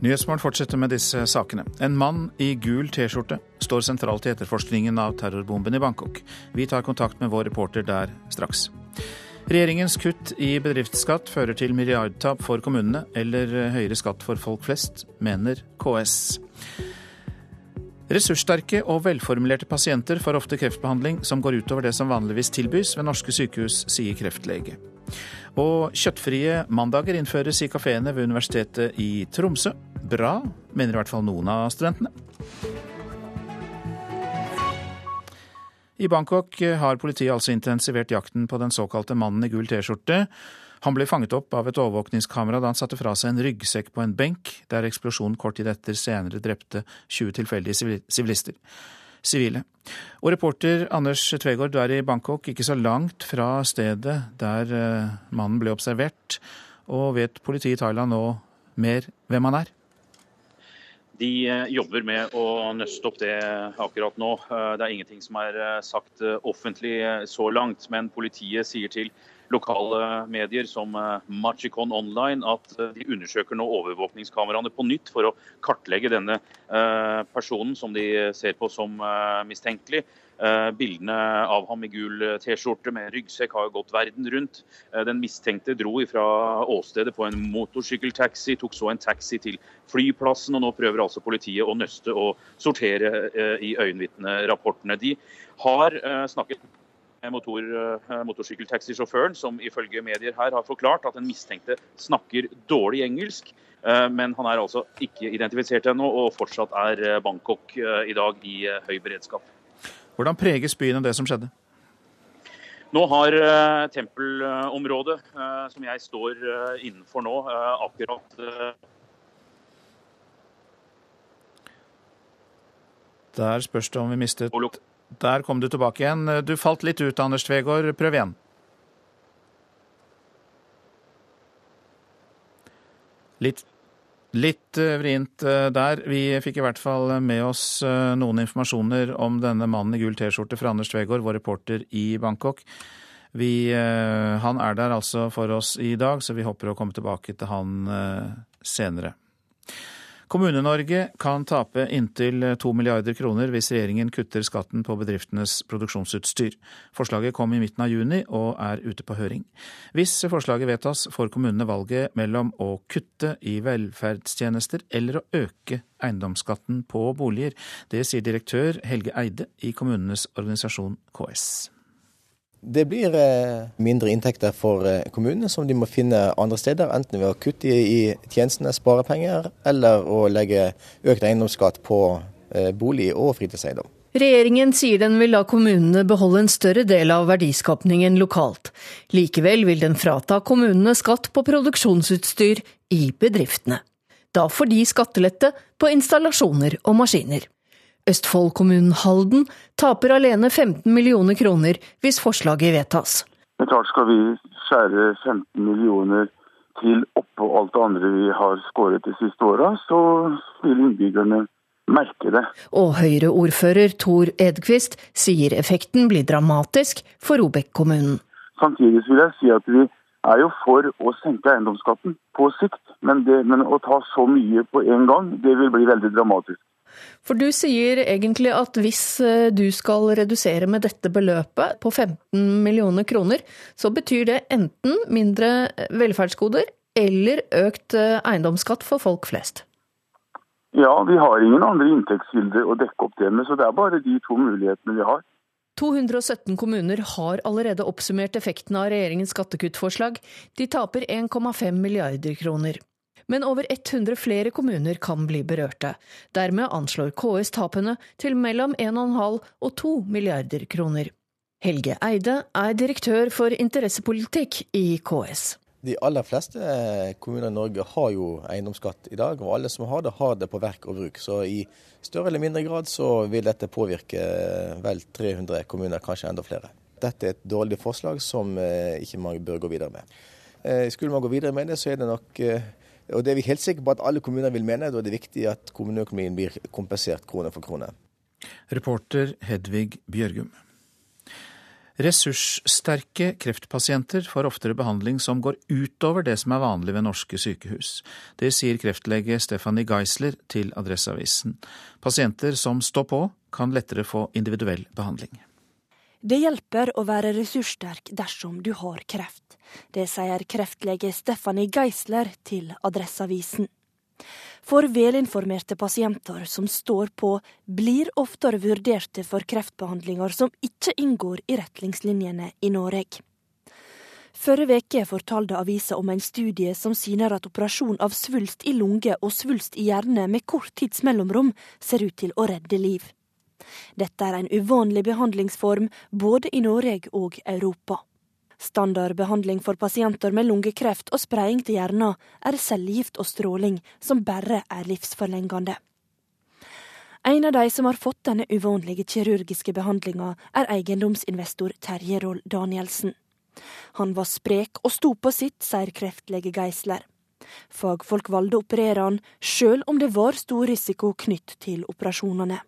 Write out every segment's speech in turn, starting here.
Nyhetsmorgen fortsetter med disse sakene. En mann i gul T-skjorte står sentralt i etterforskningen av terrorbomben i Bangkok. Vi tar kontakt med vår reporter der straks. Regjeringens kutt i bedriftsskatt fører til milliardtap for kommunene, eller høyere skatt for folk flest, mener KS. Ressurssterke og velformulerte pasienter får ofte kreftbehandling som går utover det som vanligvis tilbys ved norske sykehus, sier kreftlege. Og kjøttfrie mandager innføres i kafeene ved Universitetet i Tromsø. Bra, mener i hvert fall noen av studentene. I Bangkok har politiet altså intensivert jakten på den såkalte mannen i gul T-skjorte. Han ble fanget opp av et overvåkningskamera da han satte fra seg en ryggsekk på en benk, der eksplosjonen kort tid etter senere drepte 20 tilfeldige sivilister sivile. Og reporter Anders Tvegård, du er i Bangkok, ikke så langt fra stedet der eh, mannen ble observert. Og vet politiet i Thailand nå mer hvem han er? De eh, jobber med å nøste opp det akkurat nå. Eh, det er ingenting som er sagt offentlig så langt, men politiet sier til lokale medier som Machicon Online at eh, de undersøker nå overvåkningskameraene på nytt for å kartlegge denne eh, personen som de ser på som mistenkelig. Bildene av ham i gul T-skjorte med ryggsekk har gått verden rundt. Den mistenkte dro fra åstedet på en motorsykkeltaxi, tok så en taxi til flyplassen, og nå prøver altså politiet å nøste og sortere i øyenvitnerapportene. De har snakket motor, eh, motorsykkeltaxisjåføren, som ifølge medier her har forklart at den mistenkte snakker dårlig engelsk. Eh, men han er altså ikke identifisert ennå, og fortsatt er eh, Bangkok i dag i høy beredskap. Hvordan preges byen av det som skjedde? Nå har tempelområdet, som jeg står innenfor nå, akkurat Der spørs det om vi mistet der kom du tilbake igjen. Du falt litt ut, Anders Tvegård. Prøv igjen. Litt, litt eh, vrient eh, der. Vi fikk i hvert fall med oss eh, noen informasjoner om denne mannen i gul T-skjorte fra Anders Tvegård, vår reporter i Bangkok. Vi, han er der altså for oss i dag, så vi håper å komme tilbake til han senere. Kommune-Norge kan tape inntil to milliarder kroner hvis regjeringen kutter skatten på bedriftenes produksjonsutstyr. Forslaget kom i midten av juni og er ute på høring. Hvis forslaget vedtas, får kommunene valget mellom å kutte i velferdstjenester eller å øke eiendomsskatten på boliger. Det sier direktør Helge Eide i kommunenes organisasjon KS. Det blir eh, mindre inntekter for eh, kommunene som de må finne andre steder, enten ved å kutte i tjenestene, spare penger, eller å legge økt eiendomsskatt på eh, bolig og fritidseiendom. Regjeringen sier den vil la kommunene beholde en større del av verdiskapningen lokalt. Likevel vil den frata kommunene skatt på produksjonsutstyr i bedriftene. Da får de skattelette på installasjoner og maskiner. Østfold-kommunen Halden taper alene 15 millioner kroner hvis forslaget vedtas. Men klart Skal vi skjære 15 millioner til oppå alt det andre vi har skåret de siste åra, så vil innbyggerne merke det. Og Høyre-ordfører Tor Edquist sier effekten blir dramatisk for Robek-kommunen. Samtidig vil jeg si at vi er jo for å senke eiendomsskatten på sikt, men, det, men å ta så mye på en gang, det vil bli veldig dramatisk. For du sier egentlig at hvis eh, du skal redusere med dette beløpet på 15 millioner kroner, så betyr det enten mindre velferdsgoder eller økt eh, eiendomsskatt for folk flest. Ja, vi har ingen andre inntektskilder å dekke opp det med, så det er bare de to mulighetene vi har. 217 kommuner har allerede oppsummert effekten av regjeringens skattekuttforslag. De taper 1,5 milliarder kroner men over 100 flere kommuner kan bli berørte. Dermed anslår KS tapene til mellom 1,5 og 2 milliarder kroner. Helge Eide er direktør for interessepolitikk i KS. De aller fleste kommuner i Norge har jo eiendomsskatt i dag, og alle som har det, har det på verk og bruk. Så i større eller mindre grad så vil dette påvirke vel 300 kommuner, kanskje enda flere. Dette er et dårlig forslag som eh, ikke man bør gå videre med. Eh, skulle man gå videre med det, så er det nok eh, og Det er vi helt sikre på at alle kommuner vil mene. Da er det viktig at kommuneøkonomien blir kompensert krone for krone. Reporter Hedvig Bjørgum. Ressurssterke kreftpasienter får oftere behandling som går utover det som er vanlig ved norske sykehus. Det sier kreftlege Stephanie Geisler til Adresseavisen. Pasienter som står på, kan lettere få individuell behandling. Det hjelper å være ressurssterk dersom du har kreft. Det sier kreftlege Stephanie Geisler til Adresseavisen. For velinformerte pasienter som står på, blir oftere vurderte for kreftbehandlinger som ikke inngår i retningslinjene i Norge. Forrige uke fortalte avisa om en studie som syner at operasjon av svulst i lunge og svulst i hjerne med kort tids mellomrom ser ut til å redde liv. Dette er en uvanlig behandlingsform både i Norge og Europa. Standardbehandling for pasienter med lungekreft og spredning til hjernen er cellegift og stråling, som bare er livsforlengende. En av de som har fått denne uvanlige kirurgiske behandlinga, er eiendomsinvestor Terje Roll Danielsen. Han var sprek og sto på sitt, sier kreftlege Geisler. Fagfolk valgte å operere han, sjøl om det var stor risiko knytt til operasjonene.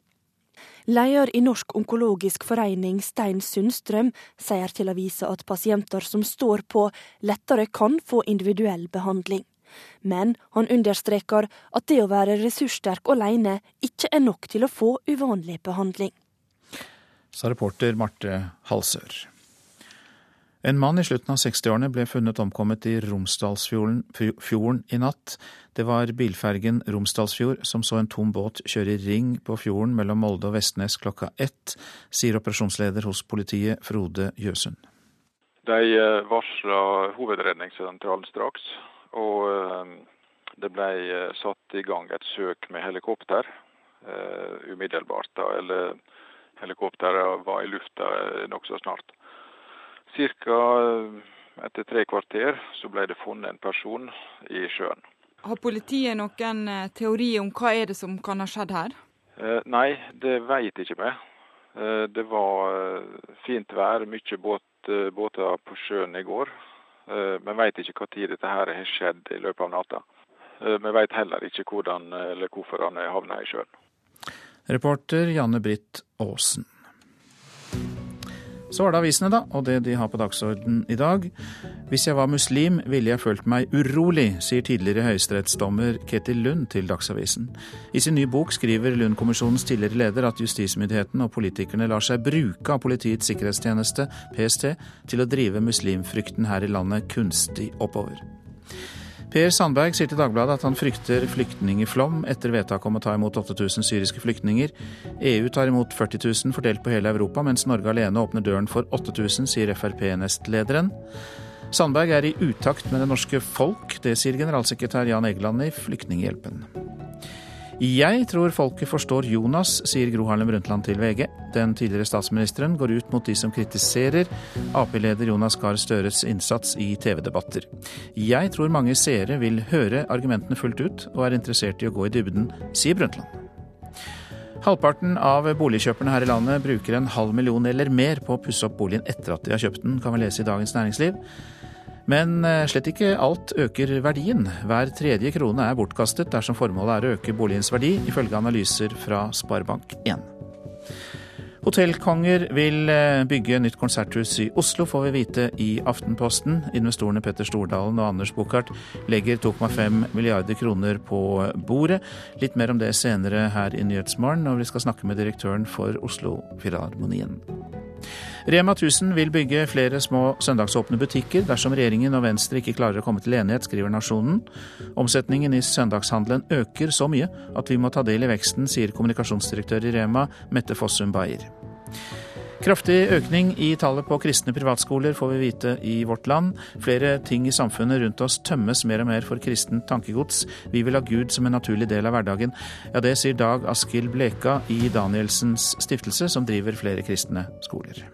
Leder i Norsk onkologisk forening, Stein Sundstrøm, sier til avisa at pasienter som står på, lettere kan få individuell behandling. Men han understreker at det å være ressurssterk alene ikke er nok til å få uvanlig behandling. Sa reporter Marte Halsør. En mann i slutten av 60-årene ble funnet omkommet i Romsdalsfjorden i natt. Det var bilfergen Romsdalsfjord som så en tom båt kjøre i ring på fjorden mellom Molde og Vestnes klokka ett, sier operasjonsleder hos politiet Frode Jøsund. De eh, varsla hovedredningssentralen straks, og eh, det ble eh, satt i gang et søk med helikopter umiddelbart. Eller helikopteret var i lufta nokså snart. Cirka eh, etter tre kvarter så ble det funnet en person i sjøen. Har politiet noen eh, teori om hva er det som kan ha skjedd her? Eh, nei, det vet ikke vi. Eh, det var eh, fint vær, mye båt, båter på sjøen i går. Eh, vi vet ikke når dette her har skjedd i løpet av natta. Vi vet heller ikke hvordan eller hvorfor han havna i sjøen. Reporter Janne Britt Aasen. Så var det avisene, da, og det de har på dagsorden i dag. Hvis jeg var muslim, ville jeg følt meg urolig, sier tidligere høyesterettsdommer Ketil Lund til Dagsavisen. I sin nye bok skriver Lund-kommisjonens tidligere leder at justismyndighetene og politikerne lar seg bruke av Politiets sikkerhetstjeneste, PST, til å drive muslimfrykten her i landet kunstig oppover. Per Sandberg sier til Dagbladet at han frykter flyktningeflom etter vedtaket om å ta imot 8000 syriske flyktninger. EU tar imot 40 000 fordelt på hele Europa, mens Norge alene åpner døren for 8000, sier Frp-nestlederen. Sandberg er i utakt med det norske folk, det sier generalsekretær Jan Egeland i Flyktninghjelpen. Jeg tror folket forstår Jonas, sier Gro Harlem Brundtland til VG. Den tidligere statsministeren går ut mot de som kritiserer Ap-leder Jonas Gahr Støres innsats i TV-debatter. Jeg tror mange seere vil høre argumentene fullt ut, og er interessert i å gå i dybden, sier Brundtland. Halvparten av boligkjøperne her i landet bruker en halv million eller mer på å pusse opp boligen etter at de har kjøpt den, kan vi lese i Dagens Næringsliv. Men eh, slett ikke alt øker verdien. Hver tredje krone er bortkastet dersom formålet er å øke boligens verdi, ifølge analyser fra Sparebank1. Hotellkonger vil eh, bygge nytt konserthus i Oslo, får vi vite i Aftenposten. Investorene Petter Stordalen og Anders Buchardt legger 2,5 milliarder kroner på bordet. Litt mer om det senere her i Nyhetsmorgen, når vi skal snakke med direktøren for Oslo Filharmonien. Rema 1000 vil bygge flere små søndagsåpne butikker dersom regjeringen og Venstre ikke klarer å komme til enighet, skriver Nasjonen. Omsetningen i søndagshandelen øker så mye at vi må ta del i veksten, sier kommunikasjonsdirektør i Rema, Mette Fossum Bayer. Kraftig økning i tallet på kristne privatskoler får vi vite i vårt land. Flere ting i samfunnet rundt oss tømmes mer og mer for kristent tankegods. Vi vil ha Gud som en naturlig del av hverdagen. Ja, det sier Dag Askild Bleka i Danielsens stiftelse, som driver flere kristne skoler.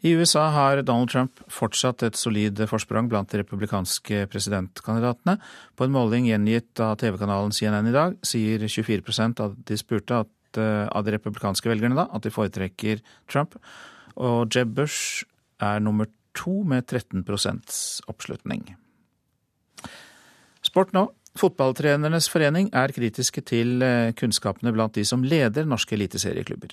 I USA har Donald Trump fortsatt et solid forsprang blant de republikanske presidentkandidatene. På en måling gjengitt av TV-kanalen CNN i dag, sier 24% av de spurte at, eh, av de republikanske velgerne da, at de foretrekker Trump. Og Jeb Bush er nummer to med 13% oppslutning. Sport nå. Fotballtrenernes forening er kritiske til eh, kunnskapene blant de som leder norske eliteserieklubber.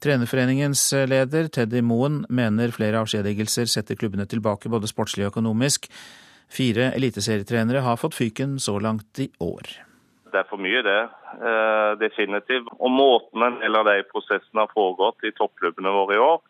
Trenerforeningens eh, leder Teddy Moen mener flere avskjedigelser setter klubbene tilbake både sportslig og økonomisk. Fire eliteserietrenere har fått fyken så langt i år. Det er for mye, det. Eh, definitivt. Og måten en del av de prosessene har foregått i toppklubbene våre i år,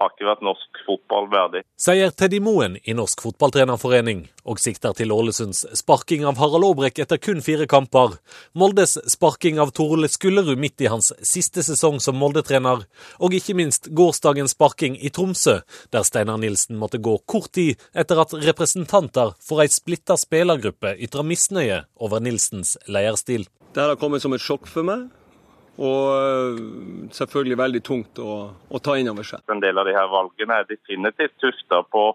har ikke vært norsk fotball verdig. Sier Teddy Moen i Norsk Fotballtrenerforening, og sikter til Ålesunds sparking av Harald Aabrekk etter kun fire kamper, Moldes sparking av Torle Skullerud midt i hans siste sesong som Molde-trener, og ikke minst gårsdagens sparking i Tromsø, der Steinar Nilsen måtte gå kort tid etter at representanter for ei splitta spillergruppe ytra misnøye over Nilsens leierstil. Det har kommet som et sjokk for meg. Og øh, selvfølgelig veldig tungt å, å ta inn over seg. En del av de her valgene er definitivt tufta på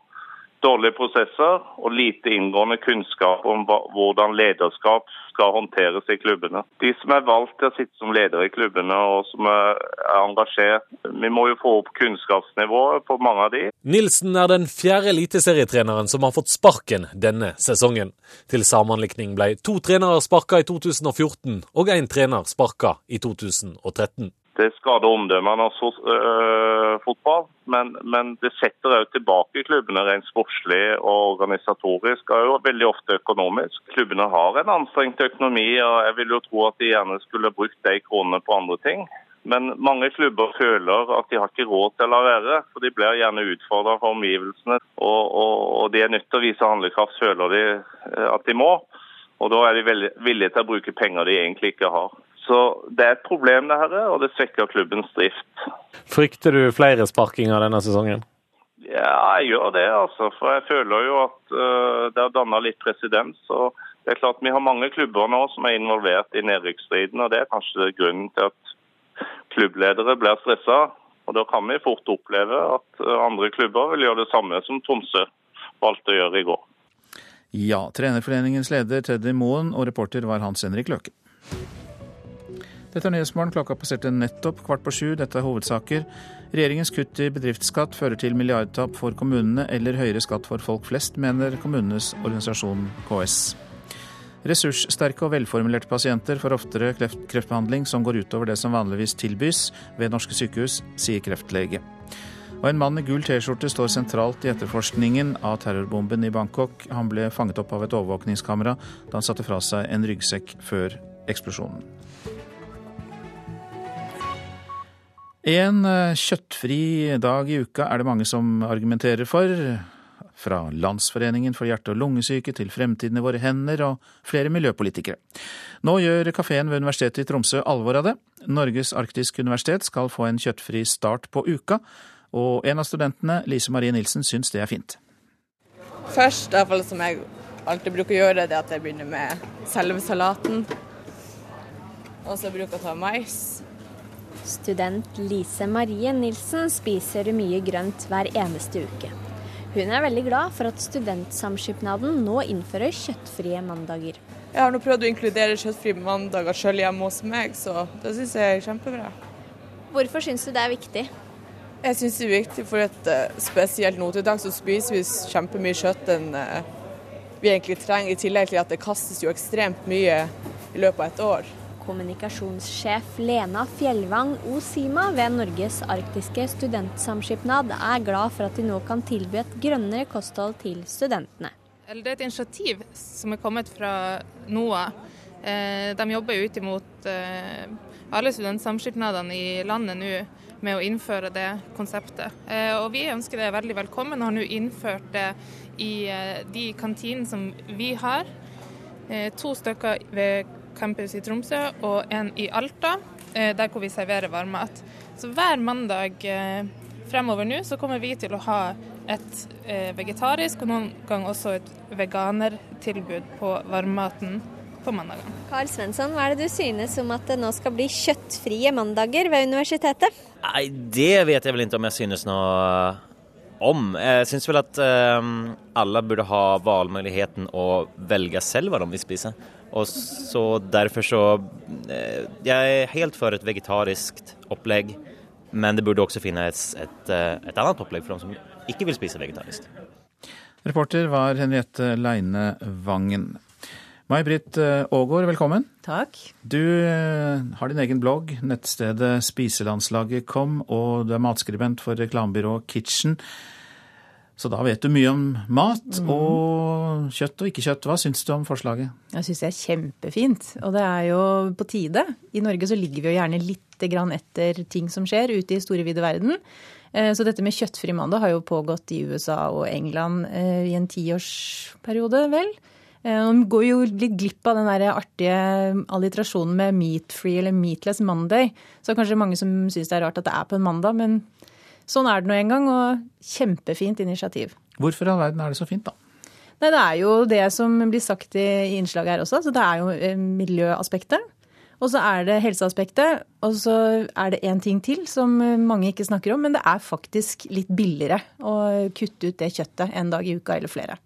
dårlige prosesser og lite inngående kunnskap om hvordan lederskap skal håndteres i klubbene. De som er valgt til å sitte som ledere i klubbene og som er engasjert, vi må jo få opp kunnskapsnivået på mange av de. Nilsen er den fjerde eliteserietreneren som har fått sparken denne sesongen. Til sammenlikning ble to trenere sparka i 2014 og én trener sparka i 2013. Det skader omdømmene av øh, fotball, men, men, det setter òg tilbake klubbene rent sportslig og organisatorisk, og veldig ofte økonomisk. Klubbene har en anstrengt økonomi, og jeg vil jo tro at de gjerne skulle brukt de kronene på andre ting. Men mange klubber føler at de har ikke råd til å la være, for de blir gjerne utfordra for omgivelsene. Og, og, og, de er nødt til å vise handlekraft, føler de øh, at de må. Og da er de villige til å bruke penger de egentlig ikke har. Så det er et problem, det her, og det svekker klubbens drift. Frykter du flere sparkinger denne sesongen? Ja, jeg gjør det, altså. For jeg føler jo at uh, det har danna litt presedens. og det er klart Vi har mange klubber nå som er involvert i nedrykksstriden, og det er kanskje grunnen til at klubbledere blir stressa. Og Da kan vi fort oppleve at uh, andre klubber vil gjøre det samme som Tromsø valgte å gjøre i går. Ja, Trenerforeningens leder Teddy Moen og reporter var Hans Henrik Løke. Dette er Nyhetsmorgen. Klokka passerte nettopp kvart på sju. Dette er hovedsaker. Regjeringens kutt i bedriftsskatt fører til milliardtap for kommunene eller høyere skatt for folk flest, mener kommunenes organisasjon KS. Ressurssterke og velformulerte pasienter får oftere kreftbehandling som går utover det som vanligvis tilbys ved norske sykehus, sier kreftlege. Og en mann i gul T-skjorte står sentralt i etterforskningen av terrorbomben i Bangkok. Han ble fanget opp av et overvåkningskamera da han satte fra seg en ryggsekk før eksplosjonen. En eh, kjøttfri dag i uka er det mange som argumenterer for. Fra Landsforeningen for hjerte- og lungesyke til Fremtiden i våre hender og flere miljøpolitikere. Nå gjør kafeen ved Universitetet i Tromsø alvor av det. Norges arktiske universitet skal få en kjøttfri start på uka, og en av studentene, Lise Marie Nilsen, syns det er fint. Først, i hvert fall som jeg alltid bruker å gjøre, det at jeg begynner med selve salaten. Og så bruker jeg å ta mais Student Lise Marie Nilsen spiser mye grønt hver eneste uke. Hun er veldig glad for at Studentsamskipnaden nå innfører kjøttfrie mandager. Jeg har nå prøvd å inkludere kjøttfrie mandager sjøl hjemme hos meg, så det syns jeg er kjempebra. Hvorfor syns du det er viktig? Jeg syns det er viktig for at uh, spesielt nå til dags så spiser vi kjempemye kjøtt enn uh, vi egentlig trenger, i tillegg til at det kastes jo ekstremt mye i løpet av et år. Kommunikasjonssjef Lena Fjellvang Osima ved Norges arktiske studentsamskipnad er glad for at de nå kan tilby et grønnere kosthold til studentene. Det er et initiativ som er kommet fra NOAH. Eh, de jobber ut imot eh, alle studentsamskipnadene i landet nå med å innføre det konseptet. Eh, og vi ønsker det veldig velkommen og har nå innført det i de kantinene som vi har. To stykker ved campus i Tromsø og en i Alta, eh, der hvor vi serverer varmmat. Så hver mandag eh, fremover nå så kommer vi til å ha et eh, vegetarisk og noen gang også et veganertilbud på varmmaten på mandagene. Karl Svensson, hva er det du synes om at det nå skal bli kjøttfrie mandager ved universitetet? Nei, det vet jeg vel ikke om jeg synes noe om. Jeg syns vel at um, alle burde ha valgmuligheten å velge selv hva de vil spise. Og så Derfor så eh, Jeg er helt for et vegetarisk opplegg, men det burde også finnes et, et, eh, annet opplegg for dem som ikke vil spise vegetarisk. Reporter var Henriette Leine Vangen. May-Britt eh, Aagaard, velkommen. Takk. Du har din egen blogg, nettstedet spiselandslaget kom, og du er matskribent for reklamebyrået Kitchen. Så da vet du mye om mat mm. og kjøtt og ikke kjøtt. Hva syns du om forslaget? Jeg syns det er kjempefint. Og det er jo på tide. I Norge så ligger vi jo gjerne litt grann etter ting som skjer ute i store, vide verden. Eh, så dette med kjøttfri mandag har jo pågått i USA og England eh, i en tiårsperiode, vel. Man går jo litt glipp av den der artige alliterasjonen med meat-free eller meatless Monday. Så kanskje mange som syns det er rart at det er på en mandag, men Sånn er det nå en gang, og kjempefint initiativ. Hvorfor i all verden er det så fint, da? Nei, Det er jo det som blir sagt i innslaget her også. Så det er jo eh, miljøaspektet. Og så er det helseaspektet. Og så er det én ting til som mange ikke snakker om, men det er faktisk litt billigere å kutte ut det kjøttet en dag i uka eller flere.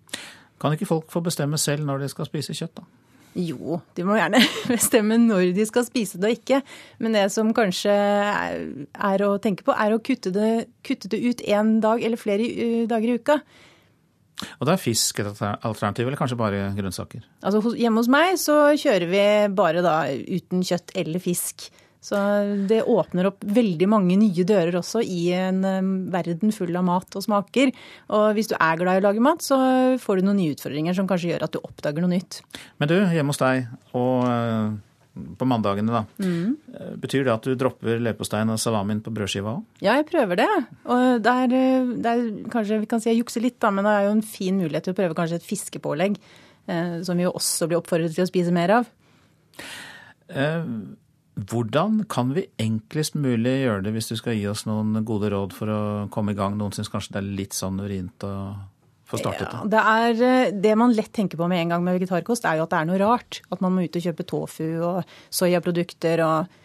Kan ikke folk få bestemme selv når de skal spise kjøtt, da? Jo, de må gjerne bestemme når de skal spise det og ikke. Men det som kanskje er å tenke på, er å kutte det, kutte det ut én dag eller flere dager i uka. Og da er fisk et alternativ, eller kanskje bare grønnsaker? Altså Hjemme hos meg så kjører vi bare da uten kjøtt eller fisk. Så det åpner opp veldig mange nye dører også i en verden full av mat og smaker. Og hvis du er glad i å lage mat, så får du noen nye utfordringer som kanskje gjør at du oppdager noe nytt. Men du, hjemme hos deg og eh, på mandagene, da. Mm. Eh, betyr det at du dropper leverposteien og salamien på brødskiva òg? Ja, jeg prøver det. Og det er, det er, kanskje vi kan si jeg jukser litt, da, men det er jo en fin mulighet til å prøve kanskje et fiskepålegg. Eh, som vi jo også blir oppfordret til å spise mer av. Eh, hvordan kan vi enklest mulig gjøre det, hvis du skal gi oss noen gode råd for å komme i gang? Noen syns kanskje det er litt sånn vrient å få startet det? Ja, det, er, eh, det man lett tenker på med en gang med vegetarkost, er jo at det er noe rart. At man må ut og kjøpe tofu og soyaprodukter og,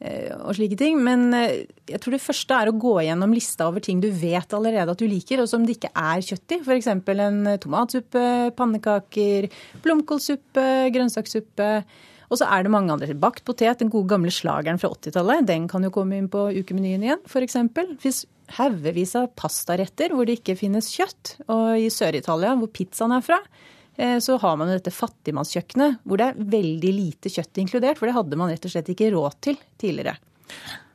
eh, og slike ting. Men eh, jeg tror det første er å gå gjennom lista over ting du vet allerede at du liker, og som det ikke er kjøtt i. F.eks. en tomatsuppe, pannekaker, blomkålsuppe, grønnsakssuppe og så er det mange andre. Bakt potet, den gode gamle slageren fra 80-tallet, den kan jo komme inn på ukemenyen igjen, f.eks. Fins haugevis av pastaretter hvor det ikke finnes kjøtt. Og i Sør-Italia, hvor pizzaen er fra, eh, så har man jo dette fattigmannskjøkkenet hvor det er veldig lite kjøtt inkludert. For det hadde man rett og slett ikke råd til tidligere.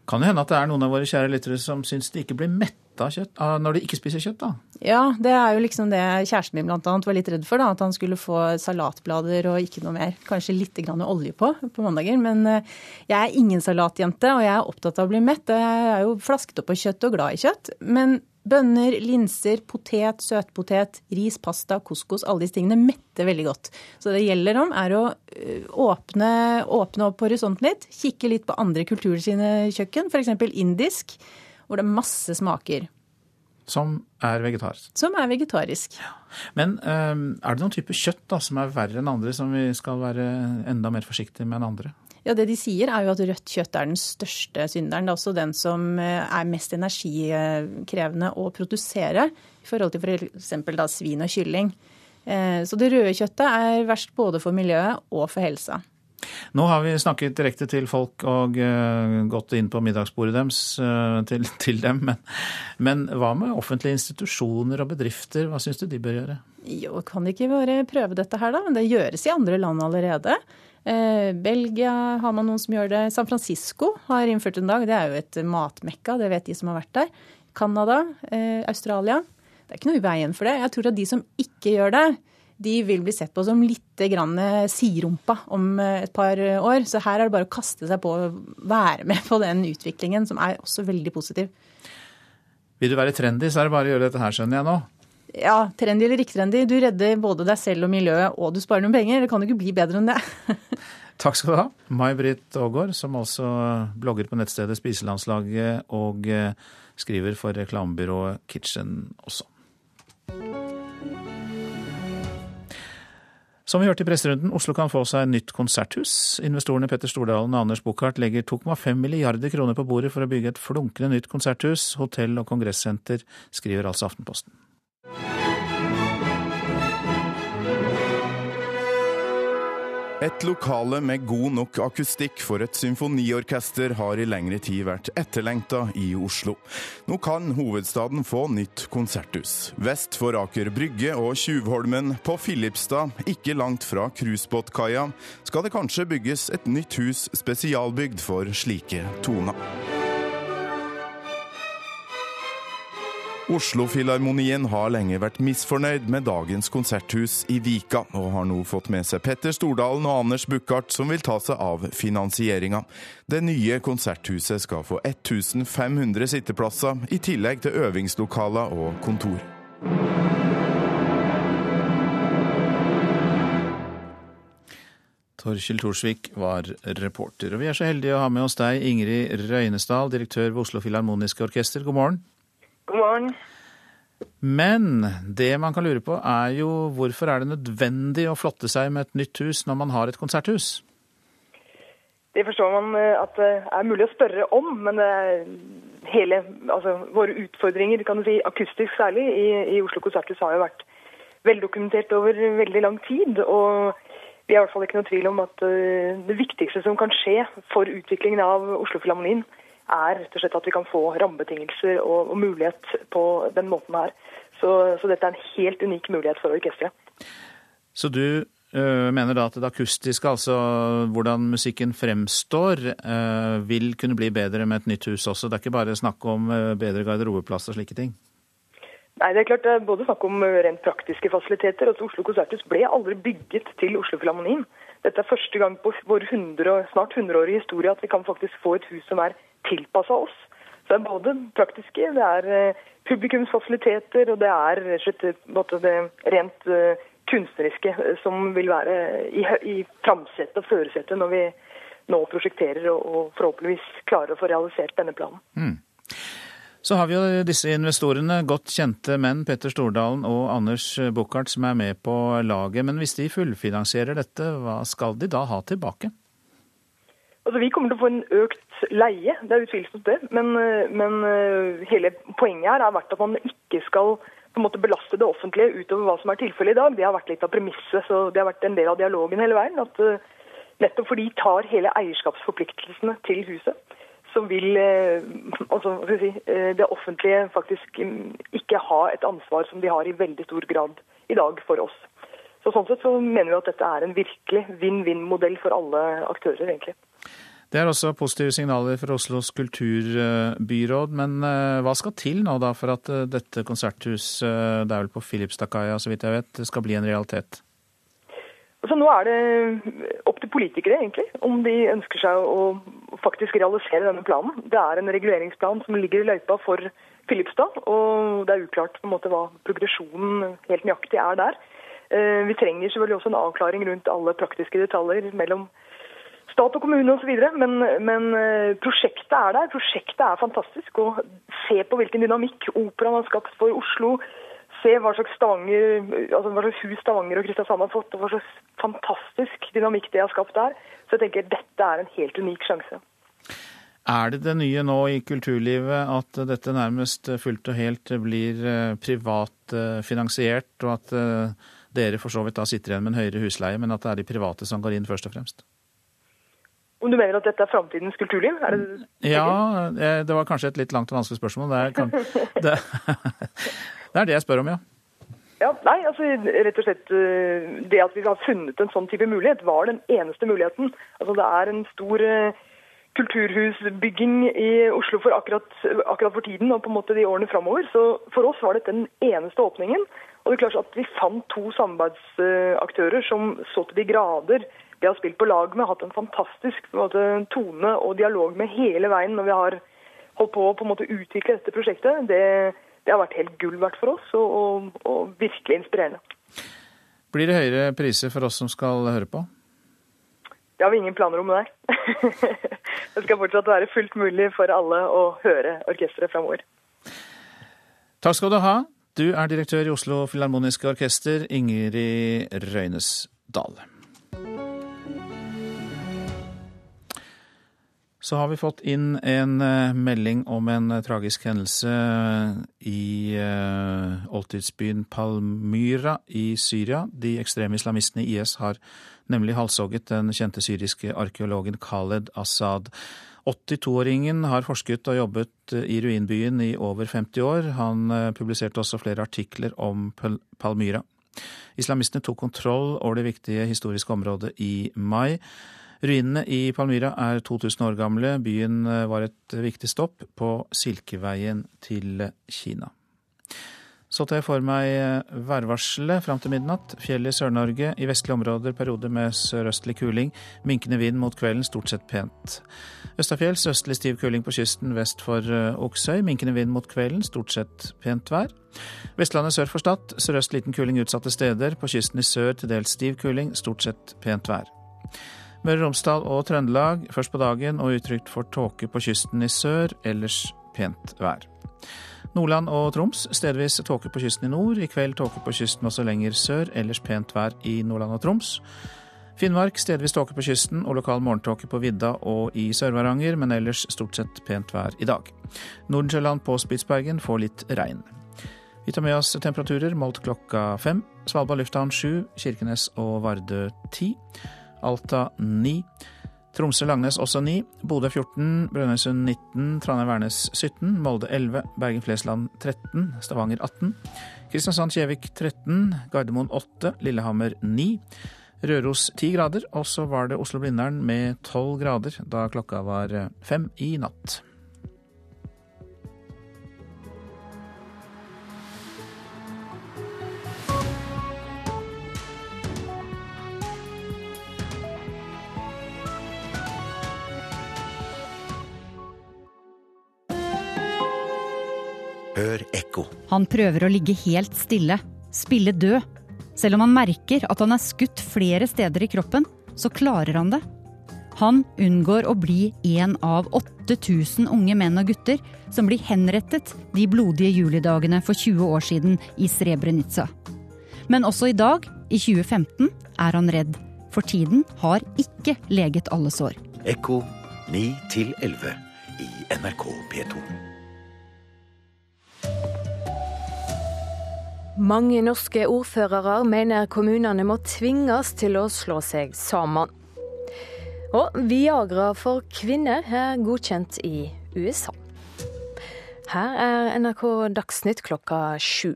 Kan det hende at det er noen av våre kjære lyttere som syns de ikke blir mette av kjøtt når de ikke spiser kjøtt, da? Ja, det er jo liksom det kjæresten min blant annet var litt redd for. da, At han skulle få salatblader og ikke noe mer. Kanskje litt grann olje på på mandager. Men eh, jeg er ingen salatjente, og jeg er opptatt av å bli mett. Jeg er jo flasket opp på kjøtt og glad i kjøtt. Men Bønner, linser, potet, søtpotet, ris, pasta, couscous, alle disse tingene metter veldig godt. Så det gjelder om er å eh, åpne, åpne opp horisonten litt, kikke litt på andre kulturer sine kjøkken, f.eks. indisk, hvor det er masse smaker. Som er vegetarisk? Som er vegetarisk. Ja. Men um, er det noen type kjøtt da, som er verre enn andre, som vi skal være enda mer forsiktige med enn andre? Ja, Det de sier er jo at rødt kjøtt er den største synderen. Det er også den som eh, er mest energikrevende å produsere i forhold til f.eks. For svin og kylling. Eh, så det røde kjøttet er verst både for miljøet og for helsa. Nå har vi snakket direkte til folk og uh, gått inn på middagsbordet deres til, til, dem. Men, men, hva med offentlige institusjoner og bedrifter, hva syns du de bør gjøre? Jo, kan de ikke bare prøve dette her, da? Det gjøres i andre land allerede. Eh, Belgia har man noen som gjør det. San Francisco har innført en dag. Det er jo et matmekka, det vet de som har vært der. Canada, eh, Australia. Det er ikke noe i veien for det. Jeg tror at de som ikke gjør det, de vil bli sett på som litt grann siderumpa om et par år. Så her er det bare å kaste seg på å være med på den utviklingen, som er også veldig positiv. Vil du være trendy, så er det bare å gjøre dette her, skjønner jeg nå. Ja, trendy eller ikke trendy. Du redder både deg selv og miljøet, og du sparer noen penger. Det kan jo ikke bli bedre enn det. Takk skal du ha, May-Britt Aagaard, som også blogger på nettstedet Spiselandslaget og eh, skriver for reklamebyrået Kitchen også. Som vi hørte i presserunden, Oslo kan få seg nytt konserthus. Investorene Petter Stordalen og Anders Buchardt legger 2,5 milliarder kroner på bordet for å bygge et flunkende nytt konserthus, hotell og kongressenter, skriver altså Aftenposten. Et lokale med god nok akustikk for et symfoniorkester har i lengre tid vært etterlengta i Oslo. Nå kan hovedstaden få nytt konserthus. Vest for Aker Brygge og Tjuvholmen på Filipstad, ikke langt fra cruisebåtkaia, skal det kanskje bygges et nytt hus spesialbygd for slike toner. Oslofilharmonien har lenge vært misfornøyd med dagens konserthus i Vika, og har nå fått med seg Petter Stordalen og Anders Buchardt, som vil ta seg av finansieringa. Det nye konserthuset skal få 1500 sitteplasser, i tillegg til øvingslokaler og kontor. Torkil Thorsvik var reporter. Og vi er så heldige å ha med oss deg, Ingrid Røynesdal, direktør ved Oslo Filharmoniske Orkester. God morgen. God morgen. Men det man kan lure på er jo hvorfor er det nødvendig å flotte seg med et nytt hus når man har et konserthus? Det forstår man eh, at det er mulig å spørre om, men hele, altså, våre utfordringer, kan du si, akustisk særlig, i, i Oslo konserthus har jo vært veldokumentert over veldig lang tid. og vi har i hvert fall ikke noe tvil om at uh, det viktigste som kan skje for utviklingen av Oslo-Filharmonien, er rett og slett at vi kan få rammebetingelser og, og mulighet på den måten her. Så, så, dette er en helt unik mulighet for orkesteret. Så du øh, mener da at det akustiske, altså hvordan musikken fremstår, øh, vil kunne bli bedre med et nytt hus også? Det er ikke bare snakk om bedre garderobeplass og slike ting? Nei, det er klart det er både snakk om rent praktiske fasiliteter. altså Oslo konserthus ble aldri bygget til Oslo-Filharmonien. Dette er første gang på vår 100, snart 100-årige historie at vi kan faktisk få et hus som er tilpassa oss. Så det er både praktiske, det er publikumsfasiliteter og det er det rent kunstneriske som vil være i, i framsetet og førersetet når vi nå prosjekterer og forhåpentligvis klarer å få realisert denne planen. Mm. Så har vi jo disse investorene, godt kjente menn, Petter Stordalen og Anders Buchardt, som er med på laget. Men hvis de fullfinansierer dette, hva skal de da ha tilbake? Altså, Vi kommer til å få en økt leie, det er utvilsomt det. Men, men, hele poenget her har vært at man ikke skal på en måte belaste det offentlige utover hva som er tilfellet i dag. Det har vært litt av premisset, så det har vært en del av dialogen hele veien. at Nettopp fordi de tar hele eierskapsforpliktelsene til huset så vil altså, si, det offentlige faktisk ikke ha et ansvar som de har i veldig stor grad i dag for oss. Så Sånn sett så mener vi at dette er en virkelig vinn-vinn-modell for alle aktører, egentlig. Det er også positive signaler fra Oslos kulturbyråd, men hva skal til nå da for at dette konserthuset, det er vel på Filipstadkaia så vidt jeg vet, skal bli en realitet? Altså, nå er det opp til politikere egentlig, om de ønsker seg å faktisk realisere denne planen. Det er en reguleringsplan som ligger i løypa for Filipstad, og det er uklart på en måte hva progresjonen helt nøyaktig er der. Vi trenger selvfølgelig også en avklaring rundt alle praktiske detaljer mellom stat og kommune osv. Men, men prosjektet er der. Prosjektet er fantastisk. Og se på hvilken dynamikk operaen har skapt for Oslo se hva slags, Stavanger, altså hva slags hus Stavanger og Kristiansand har fått, og hva slags fantastisk dynamikk det har skapt der. Så jeg tenker dette er en helt unik sjanse. Er det det nye nå i kulturlivet at dette nærmest fullt og helt blir privatfinansiert, og at dere for så vidt da sitter igjen med en høyere husleie, men at det er de private som går inn først og fremst? Om du mener at dette er framtidens kulturliv? Er det, ja, det var kanskje et litt langt og vanskelig spørsmål. Det er, kan, det, det er det jeg spør om, ja. Ja, nei, altså rett og slett Det at vi har funnet en sånn type mulighet, var den eneste muligheten. Altså Det er en stor kulturhusbygging i Oslo for akkurat, akkurat for tiden og på en måte de årene framover. Så for oss var dette den eneste åpningen. Og det er klart at vi fant to samarbeidsaktører som så til de grader vi har spilt på lag med, hatt en fantastisk en måte, tone og dialog med hele veien når vi har holdt på å på en måte utvikle dette prosjektet. Det, det har vært helt gull verdt for oss, og, og, og, virkelig inspirerende. Blir det høyere priser for oss som skal høre på? Det har vi ingen planer om, nei. det skal fortsatt være fullt mulig for alle å høre orkesteret framover. Takk skal du ha. Du er direktør i Oslo Filharmoniske Orkester, Ingrid Røynesdal. Så har vi fått inn en eh, melding om en eh, tragisk hendelse i uh, oldtidsbyen Palmyra i Syria. De ekstreme islamistene i IS har nemlig halshogget den kjente syriske arkeologen Khaled Assad. 82-åringen har forsket og jobbet i ruinbyen i over 50 år. Han publiserte også flere artikler om Palmyra. Islamistene tok kontroll over det viktige historiske området i mai. Ruinene i Palmyra er 2000 år gamle. Byen eh, var et viktig stopp på Silkeveien til Kina. Så tar jeg for meg eh, værvarselet fram til midnatt. Fjell i Sør-Norge. I vestlige områder perioder med sørøstlig kuling. Minkende vind mot kvelden, stort sett pent. Østafjells østlig stiv kuling på kysten vest for eh, Oksøy. Minkende vind mot kvelden, stort sett pent vær. Vestlandet sør for Stad. Sørøst liten kuling utsatte steder. På kysten i sør til dels stiv kuling, stort sett pent vær. Møre og Romsdal og Trøndelag først på dagen og utrygt for tåke på kysten i sør, ellers pent vær. Nordland og Troms stedvis tåke på kysten i nord. I kveld tåke på kysten også lenger sør, ellers pent vær i Nordland og Troms. Finnmark stedvis tåke på kysten og lokal morgentåke på vidda og i Sør-Varanger, men ellers stort sett pent vær i dag. Nordensjøland på Spitsbergen får litt regn. Vi tar med oss temperaturer målt klokka fem. Svalbard lufthavn sju, Kirkenes og Vardø ti. Alta 9. Tromsø-Langnes også 9. Bodø 14. Brønnøysund 19. Trondheim-Værnes 17. Molde 11. Bergen-Flesland 13. Stavanger 18. Kristiansand-Kjevik 13. Gardermoen 8. Lillehammer 9. Røros 10 grader, og så var det Oslo-Blindern med 12 grader da klokka var fem i natt. Hør ekko. Han prøver å ligge helt stille, spille død. Selv om han merker at han er skutt flere steder i kroppen, så klarer han det. Han unngår å bli en av 8000 unge menn og gutter som blir henrettet de blodige julidagene for 20 år siden i Srebrenica. Men også i dag, i 2015, er han redd. For tiden har ikke leget alle sår. Ekko 9 11 i NRK P2. Mange norske ordførere mener kommunene må tvinges til å slå seg sammen. Og Viagra for kvinner er godkjent i USA. Her er NRK Dagsnytt klokka sju.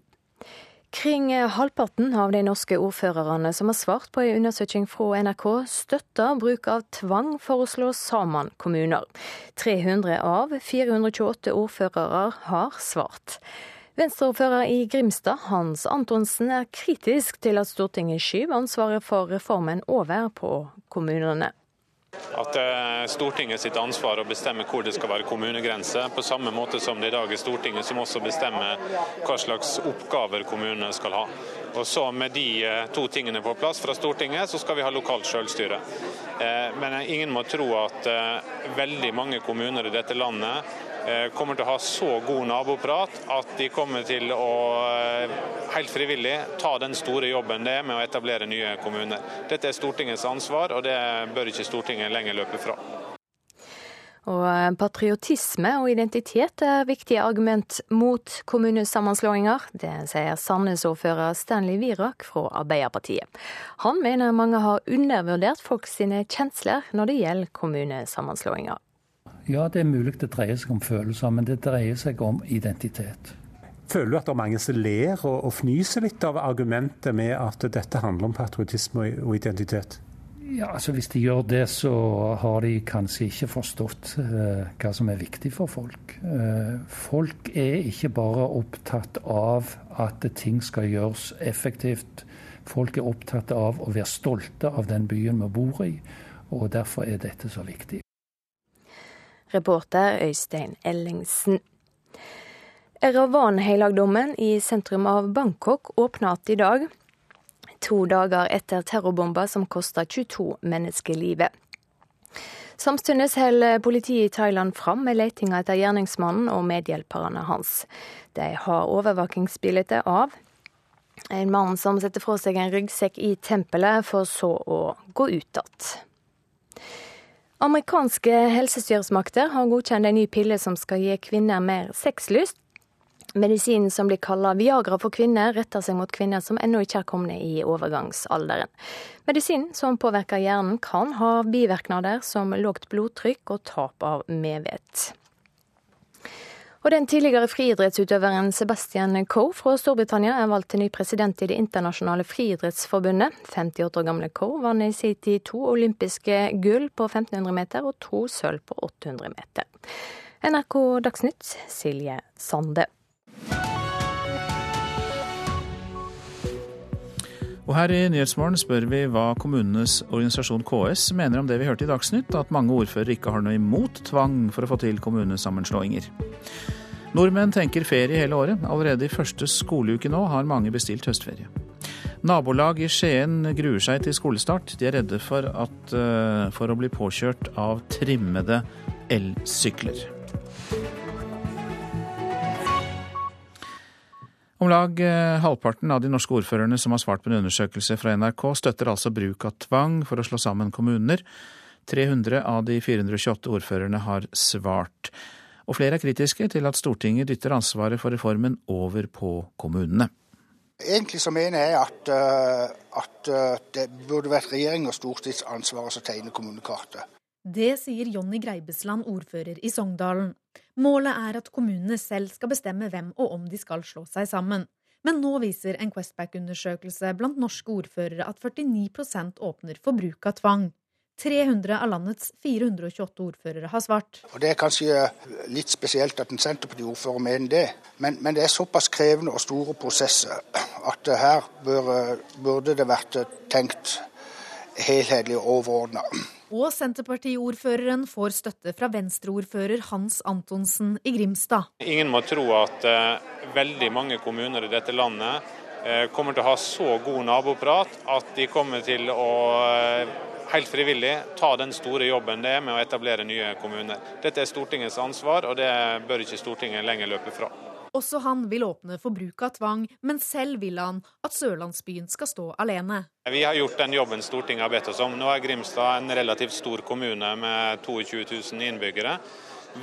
Kring halvparten av de norske ordførerne som har svart på en undersøking fra NRK, støtter bruk av tvang for å slå sammen kommuner. 300 av 428 ordførere har svart. Venstreordfører i Grimstad, Hans Antonsen, er kritisk til at Stortinget skyver ansvaret for reformen over på kommunene. At det er Stortinget sitt ansvar å bestemme hvor det skal være kommunegrense, på samme måte som det i dag er Stortinget som også bestemmer hva slags oppgaver kommunene skal ha. Og så Med de eh, to tingene på plass fra Stortinget, så skal vi ha lokalt selvstyre. Eh, men ingen må tro at eh, veldig mange kommuner i dette landet kommer til å ha så god naboprat at de kommer til å helt frivillig ta den store jobben det er med å etablere nye kommuner. Dette er Stortingets ansvar, og det bør ikke Stortinget lenger løpe fra. Og eh, patriotisme og identitet er viktige argument mot kommunesammenslåinger. Det sier Sandnes-ordfører Stanley Wirak fra Arbeiderpartiet. Han mener mange har undervurdert folk sine kjensler når det gjelder kommunesammenslåinger. Ja, det er mulig det dreier seg om følelser, men det dreier seg om identitet. Føler du at det er mange som ler og, og fnyser litt av argumentet med at dette handler om patriotisme og identitet? Ja, altså Hvis de gjør det, så har de kanskje ikke forstått eh, hva som er viktig for folk. Eh, folk er ikke bare opptatt av at ting skal gjøres effektivt. Folk er opptatt av å være stolte av den byen vi bor i, og derfor er dette så viktig. Reporter Øystein Ellingsen. Eravan-helligdommen i sentrum av Bangkok åpner igjen i dag to dager etter terrorbomba som kosta 22 menneskelivet. Samtidig holder politiet i Thailand fram med letinga etter gjerningsmannen og medhjelperne hans. De har overvåkingsbilde av en mann som setter fra seg en ryggsekk i tempelet, for så å gå ut igjen. Amerikanske helsestyresmakter har godkjent en ny pille som skal gi kvinner mer sexlyst. Medisinen som blir kalla Viagra for kvinner, retter seg mot kvinner som ennå ikke er kommet i overgangsalderen. Medisinen som påvirker hjernen, kan ha bivirknader som lågt blodtrykk og tap av medvett. Og den tidligere friidrettsutøveren Sebastian Coe fra Storbritannia er valgt til ny president i Det internasjonale friidrettsforbundet. 58 år gamle Coe vant i sin tid to olympiske gull på 1500 meter og to sølv på 800 meter. NRK Dagsnytt, Silje Sande. Og her i Nyhetsmorgen spør vi hva kommunenes organisasjon KS mener om det vi hørte i Dagsnytt, at mange ordførere ikke har noe imot tvang for å få til kommunesammenslåinger. Nordmenn tenker ferie hele året. Allerede i første skoleuke nå har mange bestilt høstferie. Nabolag i Skien gruer seg til skolestart. De er redde for, at, eh, for å bli påkjørt av trimmede elsykler. Om lag eh, halvparten av de norske ordførerne som har svart på en undersøkelse fra NRK, støtter altså bruk av tvang for å slå sammen kommuner. 300 av de 428 ordførerne har svart. Og flere er kritiske til at Stortinget dytter ansvaret for reformen over på kommunene. Egentlig så mener jeg at, eh, at eh, det burde vært regjering og stortings ansvar å tegne kommunekartet. Det sier Jonny Greibesland, ordfører i Sogndalen. Målet er at kommunene selv skal bestemme hvem og om de skal slå seg sammen. Men nå viser en Questback-undersøkelse blant norske ordførere at 49 åpner for bruk av tvang. 300 av landets 428 ordførere har svart. Og Det er kanskje litt spesielt at en Senterparti-ordfører mener det, men, men, det er såpass krevende og store prosesser at her bør, burde det vært tenkt helhetlig og overordna. Og Senterpartiordføreren får støtte fra Venstre-ordfører Hans Antonsen i Grimstad. Ingen må tro at uh, veldig mange kommuner i dette landet uh, kommer til å ha så god naboprat at de kommer til å uh, helt frivillig ta den store jobben det er med å etablere nye kommuner. Dette er Stortingets ansvar, og det bør ikke Stortinget lenger løpe fra. Også han vil åpne for bruk av tvang, men selv vil han at sørlandsbyen skal stå alene. Vi har gjort den jobben Stortinget har bedt oss om. Nå er Grimstad en relativt stor kommune med 22 000 innbyggere.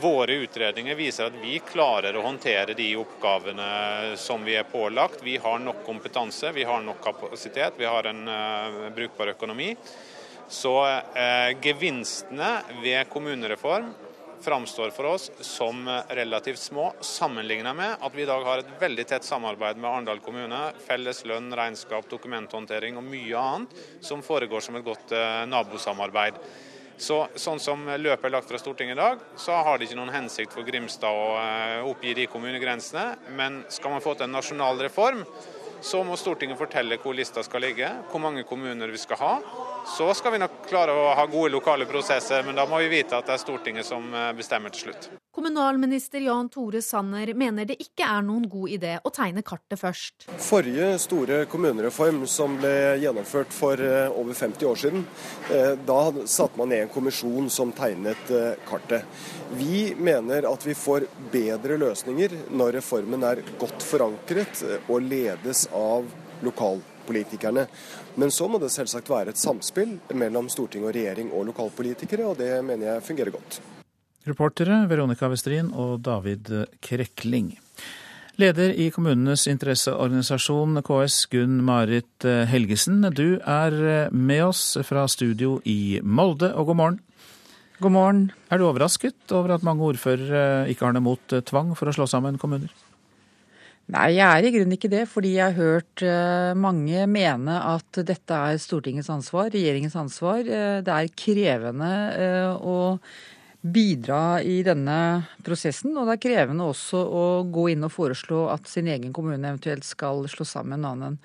Våre utredninger viser at vi klarer å håndtere de oppgavene som vi er pålagt. Vi har nok kompetanse, vi har nok kapasitet, vi har en uh, brukbar økonomi. Så eh, gevinstene ved kommunereform framstår for oss som relativt små, sammenlignet med at vi i dag har et veldig tett samarbeid med Arendal kommune. Felles lønn, regnskap, dokumenthåndtering og mye annet som foregår som et godt eh, nabosamarbeid. Så, sånn som løpet er lagt fra Stortinget i dag, så har det ikke noen hensikt for Grimstad å eh, oppgi de kommunegrensene. Men skal man få til en nasjonal reform, så må Stortinget fortelle hvor lista skal ligge, hvor mange kommuner vi skal ha. Så skal vi nok klare å ha gode lokale prosesser, men da må vi vite at det er Stortinget som eh, bestemmer til slutt. Kommunalminister Jan Tore Sanner mener det ikke er noen god idé å tegne kartet først. Forrige store kommunereform som ble gjennomført for eh, over 50 år siden, eh, da satte man ned en kommisjon som tegnet kartet. Vi mener at vi får bedre løsninger når reformen er godt forankret og ledes av lokalpolitikerne. Men så må det selvsagt være et samspill mellom storting og regjering og lokalpolitikere, og det mener jeg fungerer godt. Reportere Veronica Westrin og David Krekling. Leder i kommunenes interesseorganisasjon KS, Gunn Marit Helgesen. Du er med oss fra studio i Molde, og god morgen. God morgen. Er du overrasket over at mange ordførere ikke har noe mot tvang for å slå sammen kommuner? Nei, jeg er i grunnen ikke det. Fordi jeg har hørt eh, mange mene at dette er Stortingets ansvar, regjeringens ansvar. Eh, det er krevende eh, å bidra i denne prosessen. Og det er krevende også å gå inn og foreslå at sin egen kommune eventuelt skal slå sammen en annen.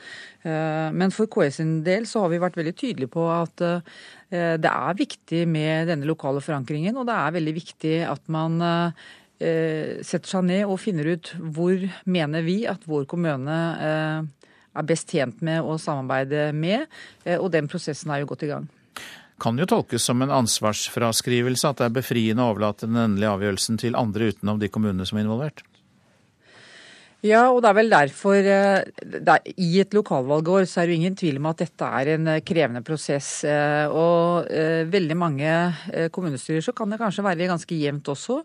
Men for KS sin del så har vi vært veldig tydelige på at det er viktig med denne lokale forankringen. Og det er veldig viktig at man setter seg ned og finner ut hvor mener vi at vår kommune eh, er best tjent med å samarbeide med. Eh, og den prosessen er jo godt i gang. Kan jo tolkes som en ansvarsfraskrivelse at det er befriende å overlate den endelige avgjørelsen til andre utenom de kommunene som er involvert? Ja, og det er vel derfor eh, er, I et lokalvalgår så er det ingen tvil om at dette er en eh, krevende prosess. Eh, og veldig mange kommunestyrer så kan det kanskje være ganske jevnt også.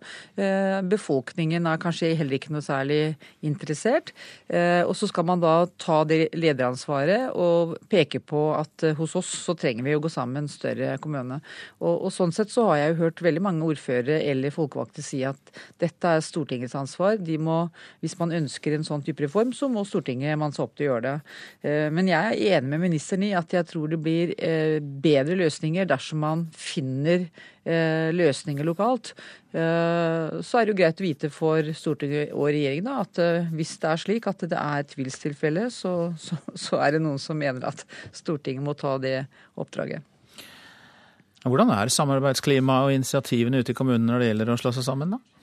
Befolkningen er kanskje heller ikke noe særlig interessert. Og så skal man da ta det lederansvaret og peke på at hos oss så trenger vi å gå sammen en større kommune. Og, og sånn sett så har jeg jo hørt veldig mange ordførere eller folkevalgte si at dette er Stortingets ansvar. De må, hvis man ønsker ønsker en sånn type reform, så må Stortinget manne seg opp til å gjøre det. Eh, men jeg er enig med ministeren i at jeg tror det blir eh, bedre løsninger dersom man finner eh, løsninger lokalt. Så er det jo greit å vite for Stortinget og regjeringen at hvis det er slik at det er tvilstilfelle, så, så, så er det noen som mener at Stortinget må ta det oppdraget. Hvordan er samarbeidsklimaet og initiativene ute i kommunene når det gjelder å slå seg sammen, da?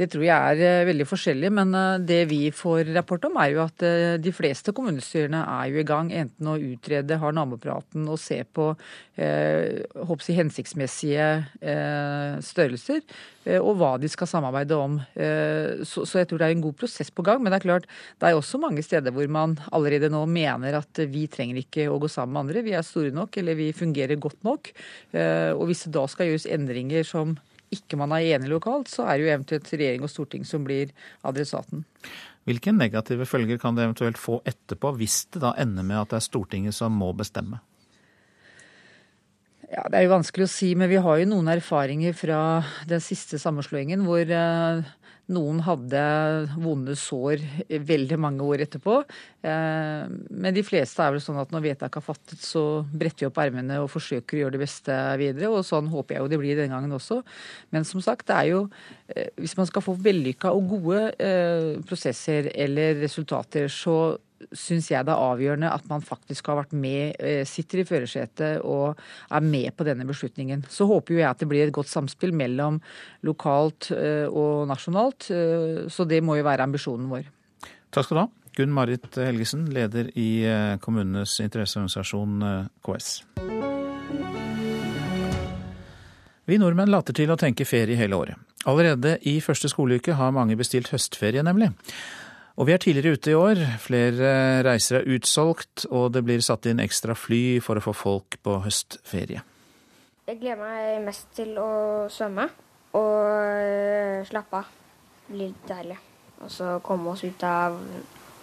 Det tror jeg er eh, veldig forskjellig, men eh, det vi får rapport om er jo at eh, de fleste kommunestyrene er jo i gang enten å utrede, har nabopraten og se på eh, jeg, hensiktsmessige eh, størrelser og hva de skal samarbeide om. Eh, så, så, jeg tror det er en god prosess på gang. Men det er klart, det er også mange steder hvor man allerede nå mener at vi trenger ikke å gå sammen med andre. Vi er store nok, eller vi fungerer godt nok. Og hvis det da skal gjøres endringer som ikke man er enig lokalt, så er det jo eventuelt regjering og storting som blir adressaten. Hvilke negative følger kan det eventuelt få etterpå, hvis det da ender med at det er Stortinget som må bestemme? Ja, Det er jo vanskelig å si, men vi har jo noen erfaringer fra den siste sammenslåingen hvor eh, noen hadde vonde sår veldig mange år etterpå. Eh, men de fleste er vel sånn at når vedtaket er fattet, så bretter vi opp ermene og forsøker å gjøre det beste videre. Og sånn håper jeg jo det blir denne gangen også. Men som sagt, det er jo eh, Hvis man skal få vellykka og gode eh, prosesser eller resultater, så syns jeg det er avgjørende at man faktisk har vært med, eh, sitter i førersetet og er med på denne beslutningen. Så håper jo jeg at det blir et godt samspill mellom lokalt eh, og nasjonalt. Eh, så det må jo være ambisjonen vår. Takk skal du ha. Gunn Marit Helgesen, leder i kommunenes interesseorganisasjon KS. Vi nordmenn later til å tenke ferie hele året. Allerede i første skoleuke har mange bestilt høstferie, nemlig. Og vi er tidligere ute i år. Flere reiser er utsolgt, og det blir satt inn ekstra fly for å få folk på høstferie. Jeg gleder meg mest til å svømme og slappe av. Det blir litt deilig. Og så komme oss ut av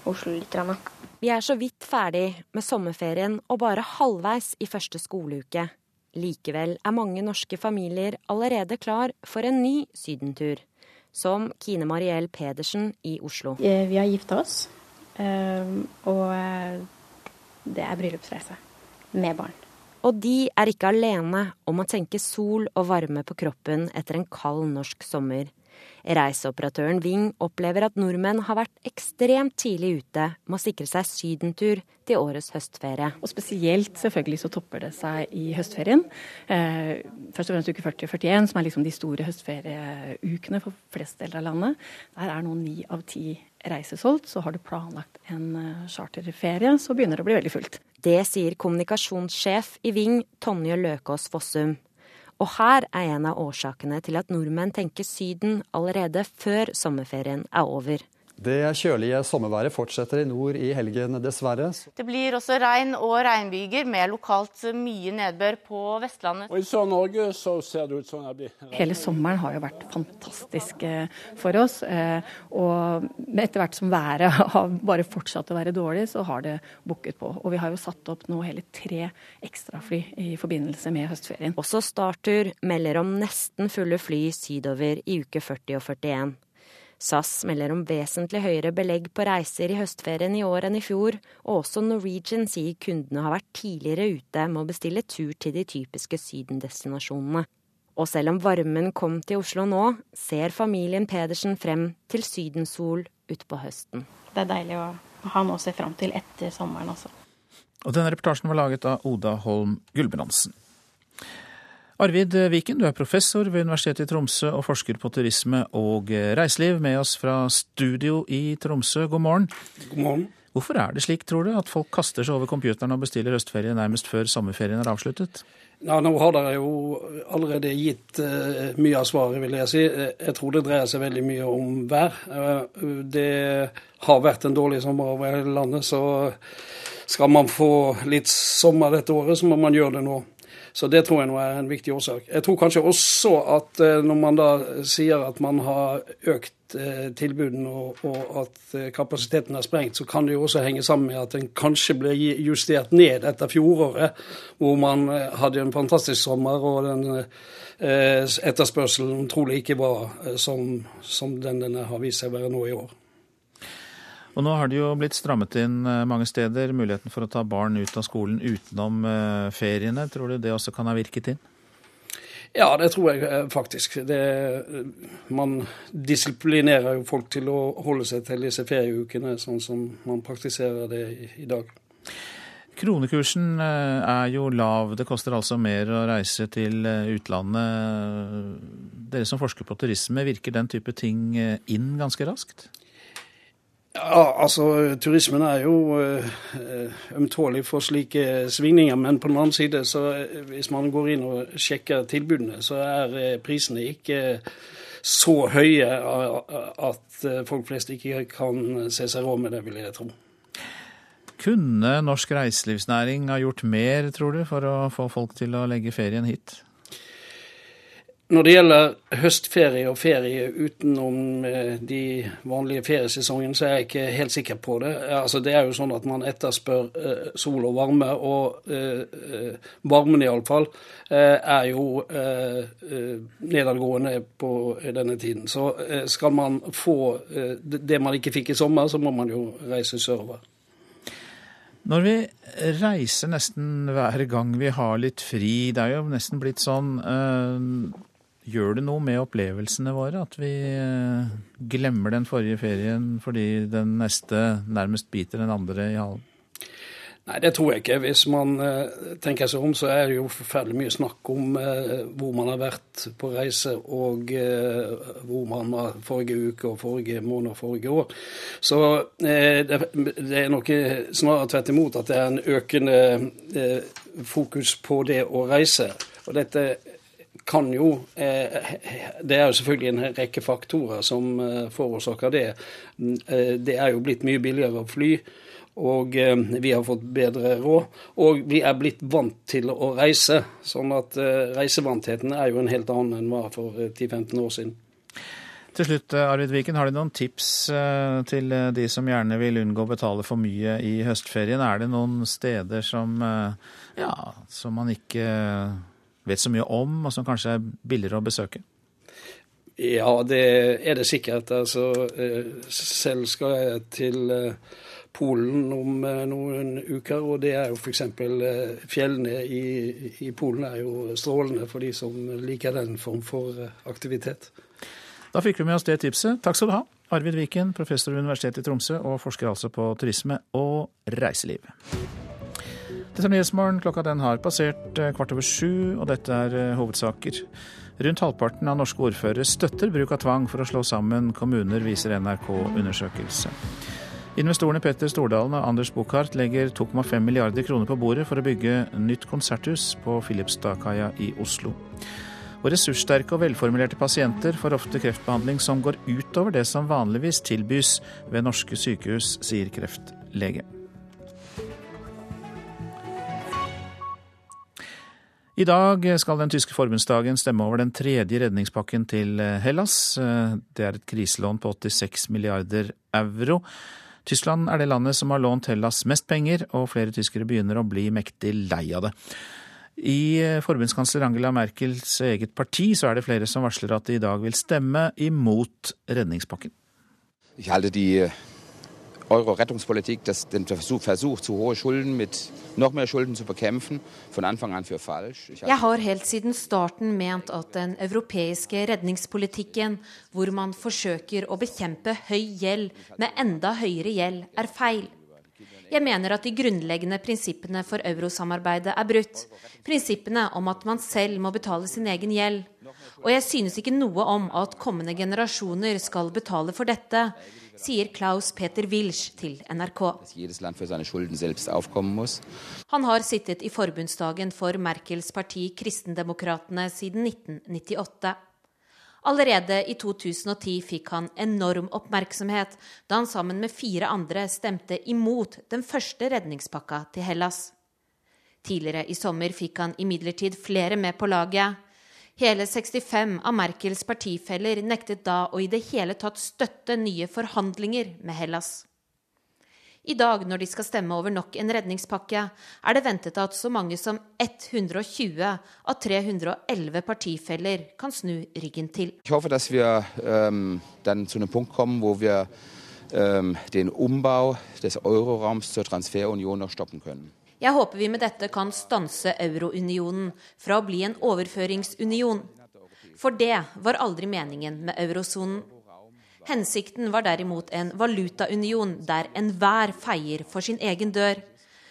Oslo litt. Rann. Vi er så vidt ferdig med sommerferien og bare halvveis i første skoleuke. Likevel er mange norske familier allerede klar for en ny sydentur som Kine Mariell Pedersen i Oslo. Eh, vi har gifta oss, eh, og eh, det er bryllupsreise med barn. Og de er ikke alene om å tenke sol og varme på kroppen etter en kald norsk sommer. Reiseoperatøren Ving opplever at nordmenn har vært ekstremt tidlig ute med å sikre seg sydentur til årets høstferie. Og Spesielt selvfølgelig så topper det seg i høstferien. Eh, først og fremst uke 40 og 41, som er liksom de store høstferieukene for flest deler av landet. Der er nå ni av ti reiser solgt. Så har du planlagt en eh, charterferie, så begynner det å bli veldig fullt. Det sier kommunikasjonssjef i Ving, Tonje Løkås Fossum. Og her er en av årsakene til at nordmenn tenker Syden allerede før sommerferien er over. Det kjølige sommerværet fortsetter i nord i helgen, dessverre. Det blir også regn og regnbyger, med lokalt mye nedbør på Vestlandet. Og I Sør-Norge så ser det ut som det blir Hele sommeren har jo vært fantastisk eh, for oss. Eh, og etter hvert som været har bare fortsatt å være dårlig, så har det bukket på. Og vi har jo satt opp nå hele tre ekstrafly i forbindelse med høstferien. Også Startur melder om nesten fulle fly sydover i uke 40 og 41. SAS melder om vesentlig høyere belegg på reiser i høstferien i år enn i fjor, og også Norwegian sier kundene har vært tidligere ute med å bestille tur til de typiske sydendestinasjonene. Og selv om varmen kom til Oslo nå, ser familien Pedersen frem til sydensol utpå høsten. Det er deilig å ha noe å se frem til etter sommeren også. Og denne reportasjen var laget av Oda Holm Gulbrandsen. Arvid Viken, du er professor ved Universitetet i Tromsø og forsker på turisme og reiseliv. Med oss fra studio i Tromsø, god morgen. God morgen. Hvorfor er det slik, tror du, at folk kaster seg over computeren og bestiller høstferie nærmest før sommerferien er avsluttet? Ja, Nå har dere jo allerede gitt uh, mye av svaret, vil jeg si. Jeg tror det dreier seg veldig mye om vær. Uh, det har vært en dårlig sommer over hele landet, så skal man få litt sommer dette året, så må man gjøre det nå. Så det tror jeg nå er en viktig årsak. Jeg tror kanskje også at uh, når man da sier at man har økt tilbudene og, og, at kapasiteten er sprengt, så kan det jo også henge sammen med at den kanskje ble justert ned etter fjoråret, hvor man hadde en fantastisk sommer og den etterspørselen trolig ikke var som, som den den har vist seg å være nå i år. Og nå har det jo blitt strammet inn mange steder, muligheten for å ta barn ut av skolen utenom feriene. Tror du det også kan ha virket inn? Ja, det tror jeg faktisk. Det, man disiplinerer jo folk til å holde seg til disse ferieukene, sånn som man praktiserer det i, i dag. Kronekursen er jo lav. Det koster altså mer å reise til utlandet. Dere som forsker på turisme, virker den type ting inn ganske raskt? Ja, altså Turismen er jo ømtålig for slike svingninger. Men på den annen side, så hvis man går inn og sjekker tilbudene, så er prisene ikke så høye at folk flest ikke kan se seg råd med det, vil jeg tro. Kunne norsk reiselivsnæring ha gjort mer, tror du, for å få folk til å legge ferien hit? Når det gjelder høstferie og ferie utenom de vanlige feriesesongene, så er jeg ikke helt sikker på det. Altså, det er jo sånn at man etterspør eh, sol og varme, og eh, varmen iallfall eh, er jo eh, nedadgående på denne tiden. Så skal man få det man ikke fikk i sommer, så må man jo reise sørover. Når vi reiser nesten hver gang vi har litt fri, det er jo nesten blitt sånn Gjør det noe med opplevelsene våre at vi glemmer den forrige ferien fordi den neste nærmest biter den andre i halen? Nei, det tror jeg ikke. Hvis man tenker seg om, så er det jo forferdelig mye snakk om hvor man har vært på reise, og hvor man var forrige uke og forrige måned og forrige år. Så det er nok snarere tvert imot at det er en økende fokus på det å reise. Og dette kan jo Det er jo selvfølgelig en rekke faktorer som forårsaker det. Det er jo blitt mye billigere å fly. Og vi har fått bedre råd. Og vi er blitt vant til å reise. Sånn at reisevantheten er jo en helt annen enn var for 10-15 år siden. Til slutt, Arvid Viken, har du noen tips til de som gjerne vil unngå å betale for mye i høstferien? Er det noen steder som, ja, som man ikke vet så mye om, og som kanskje er billigere å besøke? Ja, det er det sikkert. Altså, selv skal jeg til Polen om noen uker, og det er jo f.eks. fjellene i, i Polen er jo strålende for de som liker den form for aktivitet. Da fikk vi med oss det tipset. Takk skal du ha, Arvid Viken, professor ved Universitetet i Tromsø og forsker altså på turisme og reiseliv. Dette er Nyhetsmorgen. Klokka den har passert kvart over sju, og dette er hovedsaker. Rundt halvparten av norske ordførere støtter bruk av tvang for å slå sammen kommuner, viser NRK-undersøkelse. Investorene Petter Stordalen og Anders Buchardt legger 2,5 milliarder kroner på bordet for å bygge nytt konserthus på Filipstadkaia i Oslo. Og ressurssterke og velformulerte pasienter får ofte kreftbehandling som går utover det som vanligvis tilbys ved norske sykehus, sier kreftlege. I dag skal den tyske forbundsdagen stemme over den tredje redningspakken til Hellas. Det er et kriselån på 86 milliarder euro. Tyskland er det landet som har lånt Hellas mest penger, og flere tyskere begynner å bli mektig lei av det. I forbundskansler Angela Merkels eget parti så er det flere som varsler at de i dag vil stemme imot redningspakken. Jeg holder die Euro-Rettungspolitik, den Versuch, Versuch, zu hohe Schulden mit noch mehr Schulden zu bekämpfen, von Anfang an für falsch. Jeg har helt siden starten ment at den europeiske redningspolitikken, hvor man forsøker å bekjempe høy gjeld med enda høyere gjeld, er feil. Jeg mener at de grunnleggende prinsippene for eurosamarbeidet er brutt. Prinsippene om at man selv må betale sin egen gjeld. Og jeg synes ikke noe om at kommende generasjoner skal betale for dette, sier Klaus Peter Wilsch til NRK. Han har sittet i forbundsdagen for Merkels parti Kristendemokratene siden 1998. Allerede i 2010 fikk han enorm oppmerksomhet da han sammen med fire andre stemte imot den første redningspakka til Hellas. Tidligere i sommer fikk han imidlertid flere med på laget. Hele 65 av Merkels partifeller nektet da å i det hele tatt støtte nye forhandlinger med Hellas. I dag, når de skal stemme over nok en redningspakke, er det ventet at så mange som 120 av 311 partifeller kan snu ryggen til. Jeg håper at vi um, til en punkt kommer hvor vi um, den ombau des euroraums til transferunion stoppen kan. Jeg håper vi med dette kan stanse eurounionen fra å bli en overføringsunion. For det var aldri meningen med eurosonen. Hensikten var derimot en valutaunion der enhver feier for sin egen dør.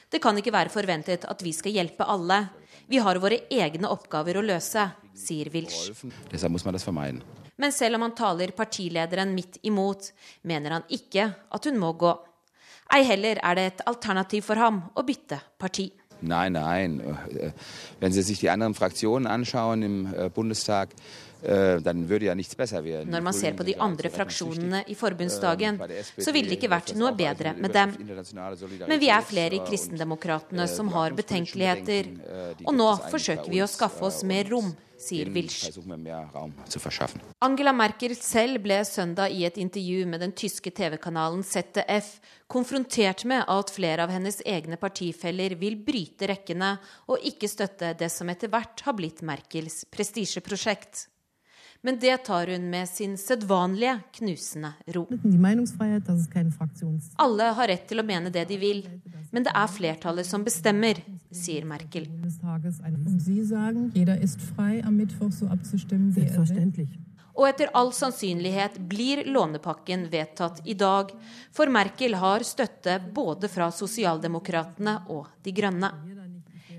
Det kan ikke være forventet at vi skal hjelpe alle. Vi har våre egne oppgaver å løse, sier Wilsch. Men selv om han taler partilederen midt imot, mener han ikke at hun må gå. Ei heller er det et alternativ for ham å bytte parti. Nei, nei. Wenn Sie sich die anderen Fraktionen anschauen im äh, Bundestag, Eh, Når man ser på de andre fraksjonene i forbundsdagen, så ville det ikke vært noe bedre med dem. Men vi er flere i Kristendemokratene som har betenkeligheter, og nå forsøker vi å skaffe oss mer rom sier Wilsch. Angela Merkel selv ble søndag i et intervju med den tyske TV-kanalen ZDF konfrontert med at flere av hennes egne partifeller vil bryte rekkene og ikke støtte det som etter hvert har blitt Merkels prestisjeprosjekt. Men det tar hun med sin sedvanlige knusende ro. Alle har rett til å mene det de vil, men det er flertallet som bestemmer, sier Merkel. Og etter all sannsynlighet blir lånepakken vedtatt i dag, for Merkel har støtte både fra sosialdemokratene og De grønne.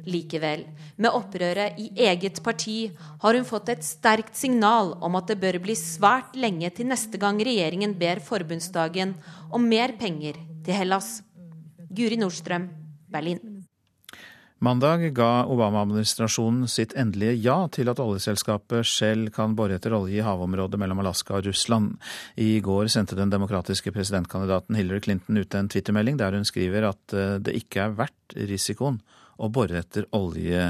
Likevel, med opprøret i eget parti har hun fått et sterkt signal om at det bør bli svært lenge til neste gang regjeringen ber forbundsdagen om mer penger til Hellas. Guri Nordstrøm, Berlin. Mandag ga Obama-administrasjonen sitt endelige ja til at oljeselskapet Shell kan bore etter olje i havområdet mellom Alaska og Russland. I går sendte den demokratiske presidentkandidaten Hillary Clinton ut en twittermelding der hun skriver at eh, det ikke er verdt risikoen å bore etter olje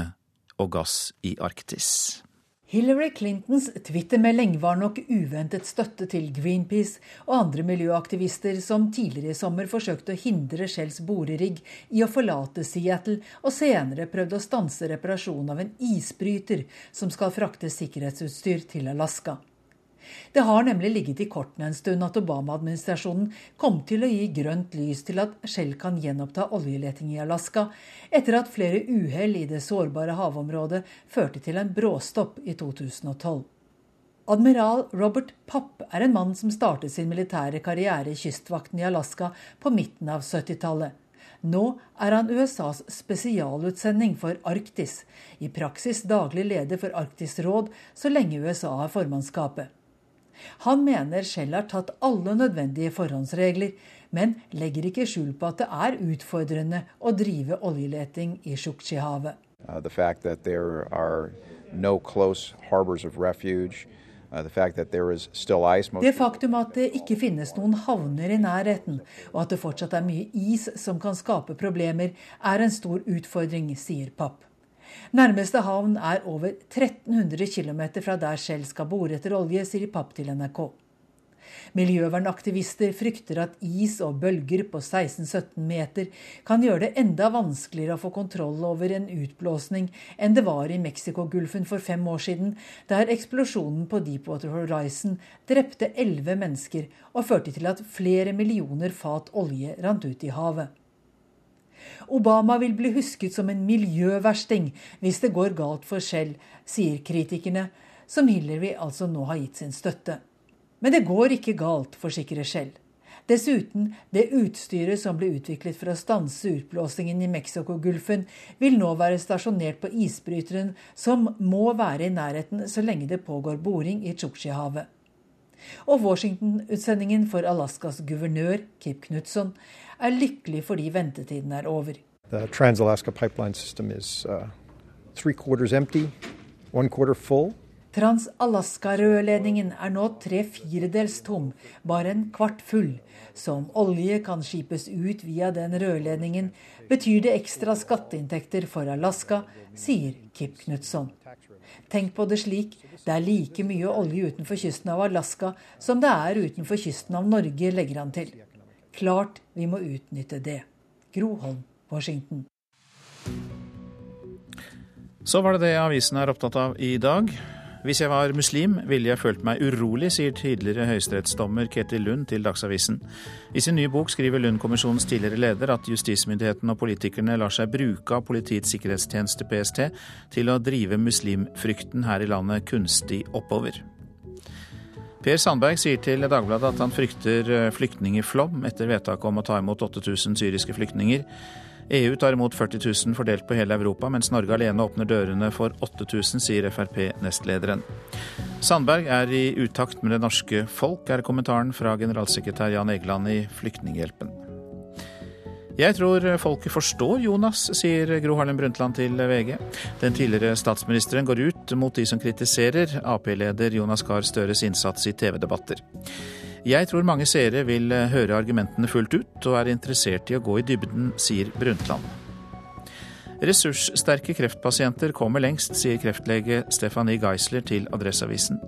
og gass i Arktis. Hillary Clintons twittermelding var nok uventet støtte til Greenpeace og andre miljøaktivister som tidligere i sommer forsøkte å hindre Shells borerigg i å forlate Seattle, og senere prøvde å stanse reparasjonen av en isbryter som skal frakte sikkerhetsutstyr til Alaska. Det har nemlig ligget i kortene en stund at Obama-administrasjonen kom til å gi grønt lys til at Shell kan gjenoppta oljeleting i Alaska, etter at flere uhell i det sårbare havområdet førte til en bråstopp i 2012. Admiral Robert Papp er en mann som startet sin militære karriere i kystvakten i Alaska på midten av 70-tallet. Nå er han USAs spesialutsending for Arktis, i praksis daglig leder for Arktisk råd så lenge USA har formannskapet. Han mener Shell har tatt alle nødvendige forhåndsregler, men legger ikke skjul på at det er utfordrende å drive oljeleting i Sjuksjihavet. Uh, no uh, det faktum at det ikke finnes noen havner i nærheten, og at det fortsatt er mye is som kan skape problemer, er en stor utfordring, sier Papp. Nærmeste havn er over 1300 km fra der Shell skal bore etter olje, sier Papp til NRK. Miljøvernaktivister frykter at is og bølger på 16-17 meter kan gjøre det enda vanskeligere å få kontroll over en utblåsning enn det var i Mexicogolfen for fem år siden, der eksplosjonen på Deepwater Horizon drepte elleve mennesker og førte til at flere millioner fat olje rant ut i havet. Obama vil bli husket som en miljøversting hvis det går galt for Shell, sier kritikerne, som Hillary altså nå har gitt sin støtte. Men det går ikke galt, forsikrer Shell. Dessuten, det utstyret som ble utviklet for å stanse utblåsingen i Mexicogolfen, vil nå være stasjonert på isbryteren, som må være i nærheten så lenge det pågår boring i Tsjuksjihavet. Og Washington-utsendingen for Alaskas guvernør, Kip Knutson, er lykkelig fordi ventetiden er over. The Trans-Alaska pipeline system is uh, three quarters empty, one quarter full. Trans-Alaska-rørledningen er nå tre firedels tom, bare en kvart full. Så om olje kan skipes ut via den rørledningen, betyr det ekstra skatteinntekter for Alaska, sier Kip Knutson. Tenk på det slik, det er like mye olje utenfor kysten av Alaska som det er utenfor kysten av Norge, legger han til. Klart vi må utnytte det. Gro Holm, Washington. Så var det det avisen er opptatt av i dag. Hvis jeg var muslim, ville jeg følt meg urolig, sier tidligere høyesterettsdommer Ketil Lund til Dagsavisen. I sin nye bok skriver Lund-kommisjonens tidligere leder at justismyndighetene og politikerne lar seg bruke av Politiets sikkerhetstjeneste, PST, til å drive muslimfrykten her i landet kunstig oppover. Per Sandberg sier til Dagbladet at han frykter flyktningflom etter vedtaket om å ta imot 8000 syriske flyktninger. EU tar imot 40 000 fordelt på hele Europa, mens Norge alene åpner dørene for 8000, sier Frp-nestlederen. Sandberg er i utakt med det norske folk, er kommentaren fra generalsekretær Jan Egeland i Flyktninghjelpen. Jeg tror folket forstår Jonas, sier Gro Harlem Brundtland til VG. Den tidligere statsministeren går ut mot de som kritiserer Ap-leder Jonas Gahr Støres innsats i TV-debatter. Jeg tror mange seere vil høre argumentene fullt ut, og er interessert i å gå i dybden, sier Brundtland. Ressurssterke kreftpasienter kommer lengst, sier kreftlege Stephanie Geisler til Adresseavisen.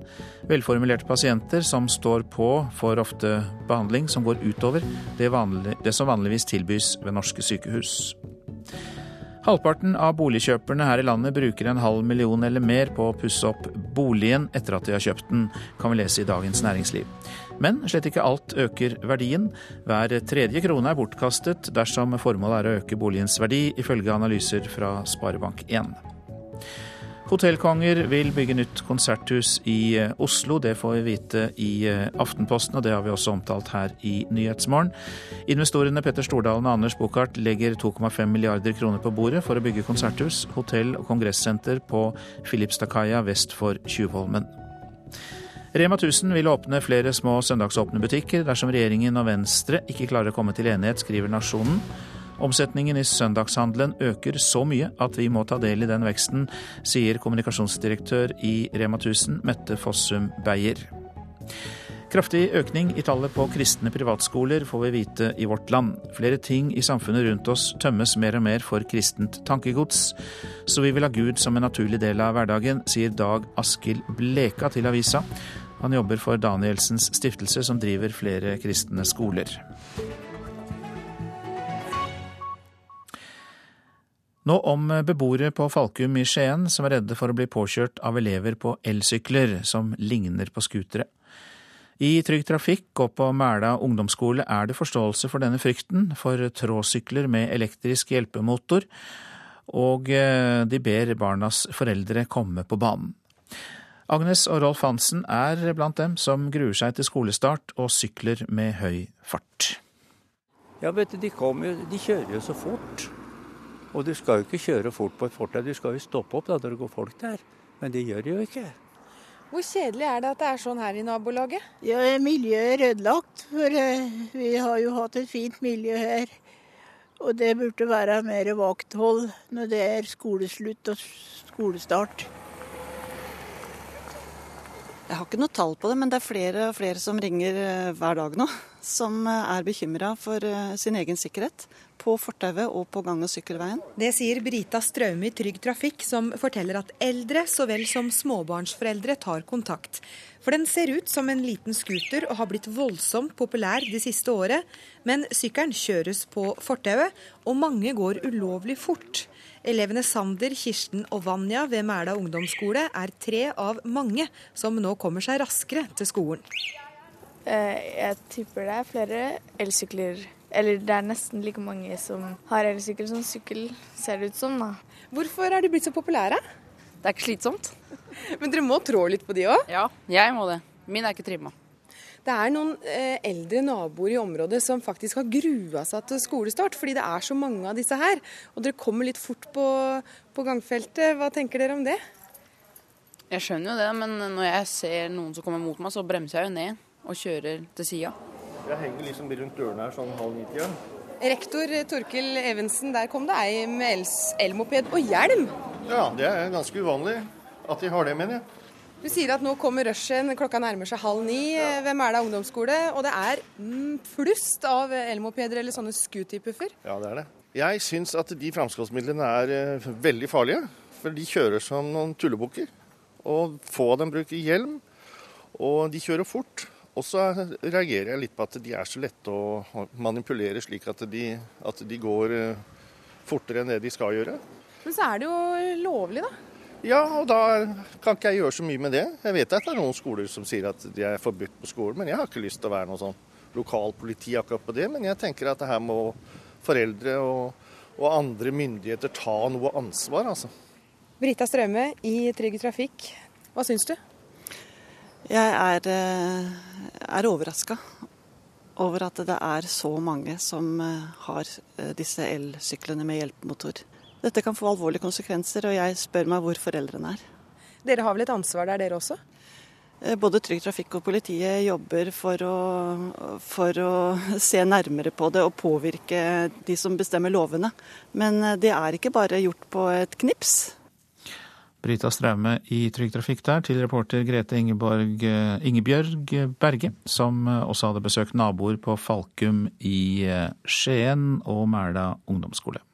Velformulerte pasienter som står på, får ofte behandling som går utover det, vanlig, det som vanligvis tilbys ved norske sykehus. Halvparten av boligkjøperne her i landet bruker en halv million eller mer på å pusse opp boligen etter at de har kjøpt den, kan vi lese i Dagens Næringsliv. Men slett ikke alt øker verdien. Hver tredje krone er bortkastet dersom formålet er å øke boligens verdi, ifølge analyser fra Sparebank1. Hotellkonger vil bygge nytt konserthus i Oslo. Det får vi vite i Aftenposten, og det har vi også omtalt her i Nyhetsmorgen. Investorene Petter Stordalen og Anders Buchardt legger 2,5 milliarder kroner på bordet for å bygge konserthus, hotell og kongressenter på Filipstadkaia vest for Tjuvholmen. Rema 1000 vil åpne flere små søndagsåpne butikker dersom regjeringen og Venstre ikke klarer å komme til enighet, skriver Nasjonen. Omsetningen i søndagshandelen øker så mye at vi må ta del i den veksten, sier kommunikasjonsdirektør i Rema 1000, Mette Fossum Beyer. Kraftig økning i tallet på kristne privatskoler får vi vite i Vårt Land. Flere ting i samfunnet rundt oss tømmes mer og mer for kristent tankegods, så vi vil ha Gud som en naturlig del av hverdagen, sier Dag Askild Bleka til avisa. Han jobber for Danielsens stiftelse, som driver flere kristne skoler. Nå om beboere på Falkum i Skien som er redde for å bli påkjørt av elever på elsykler som ligner på scootere. I Trygg Trafikk og på Mæla ungdomsskole er det forståelse for denne frykten for tråsykler med elektrisk hjelpemotor, og de ber barnas foreldre komme på banen. Agnes og Rolf Hansen er blant dem som gruer seg til skolestart og sykler med høy fart. Ja, vet du, de, jo, de kjører jo så fort. Og du skal jo ikke kjøre fort på et fortau, du skal jo stoppe opp da når det går folk der. Men det gjør de jo ikke. Hvor kjedelig er det at det er sånn her i nabolaget? Ja, Miljøet er ødelagt. For vi har jo hatt et fint miljø her. Og det burde være mer vakthold når det er skoleslutt og skolestart. Jeg har ikke noe tall på det, men det er flere og flere som ringer hver dag nå. Som er bekymra for sin egen sikkerhet på fortauet og på gang- og sykkelveien. Det sier Brita Straume i Trygg Trafikk, som forteller at eldre så vel som småbarnsforeldre tar kontakt. For den ser ut som en liten scooter og har blitt voldsomt populær de siste året. Men sykkelen kjøres på fortauet, og mange går ulovlig fort. Elevene Sander, Kirsten og Vanja ved Mæla ungdomsskole er tre av mange som nå kommer seg raskere til skolen. Jeg tipper det er flere elsykler eller det er nesten like mange som har elsykkel som sykkel, ser det ut som. da. Hvorfor er de blitt så populære? Det er ikke slitsomt. Men dere må trå litt på de òg? Ja, jeg må det. Min er ikke trimma. Det er noen eh, eldre naboer i området som faktisk har grua seg til skolestart, fordi det er så mange av disse her. Og dere kommer litt fort på, på gangfeltet. Hva tenker dere om det? Jeg skjønner jo det, men når jeg ser noen som kommer mot meg, så bremser jeg jo ned og kjører til sida. Jeg henger liksom rundt dørene her sånn halv ni-tida. Rektor Torkel Evensen, der kom det ei med elmoped og hjelm. Ja, det er ganske uvanlig at de har det, mener jeg. Du sier at nå kommer rushen, klokka nærmer seg halv ni. Hvem er det ungdomsskole? Og det er mm, flust av elmopeder eller sånne scootypuffer. Ja, det er det. Jeg syns at de framskrittsmidlene er eh, veldig farlige. For de kjører som noen tullebukker. Og få av dem bruker hjelm. Og de kjører fort. Og så reagerer jeg litt på at de er så lette å manipulere slik at de, at de går eh, fortere enn det de skal gjøre. Men så er det jo lovlig, da. Ja, og da kan ikke jeg gjøre så mye med det. Jeg vet at det er noen skoler som sier at de er forbudt på skolen, men jeg har ikke lyst til å være noe sånn lokalpoliti akkurat på det. Men jeg tenker at det her må foreldre og, og andre myndigheter ta noe ansvar, altså. Brita Strømme i Trygg Trafikk, hva syns du? Jeg er, eh, er overraska over at det er så mange som eh, har eh, disse elsyklene med hjelpemotor. Dette kan få alvorlige konsekvenser, og jeg spør meg hvor foreldrene er. Dere har vel et ansvar der, dere også? Både Trygg Trafikk og politiet jobber for å, for å, se nærmere på det og påvirke de som bestemmer lovene. Men det er ikke bare gjort på et knips. Brita Straume i Trygg Trafikk der, til reporter Grete Ingeborg, eh, Ingebjørg Berge, som også hadde besøkt naboer på Falkum i Skien og Mæla ungdomsskole.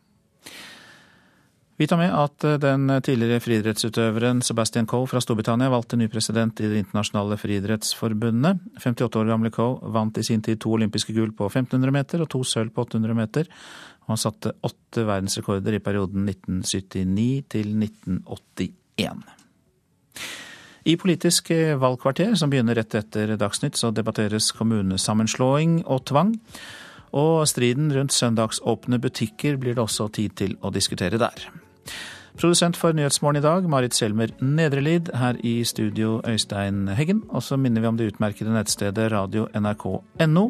Vi tar med at eh, den tidligere friidrettsutøveren Sebastian Coe fra Storbritannia valgte ny president i Det internasjonale friidrettsforbundet. 58 år gamle Coe vant i sin tid to olympiske gull på 1500 meter og to sølv på 800 meter. Han satte åtte verdensrekorder i perioden 1979 til 1981. I Politisk valgkvarter, som begynner rett etter Dagsnytt, så debatteres kommunesammenslåing og tvang. Og striden rundt søndagsåpne butikker blir det også tid til å diskutere der. Produsent for Nyhetsmorgen i dag, Marit Selmer Nedrelid. Her i studio, Øystein Heggen. Og så minner vi om det utmerkede nettstedet radio.nrk.no,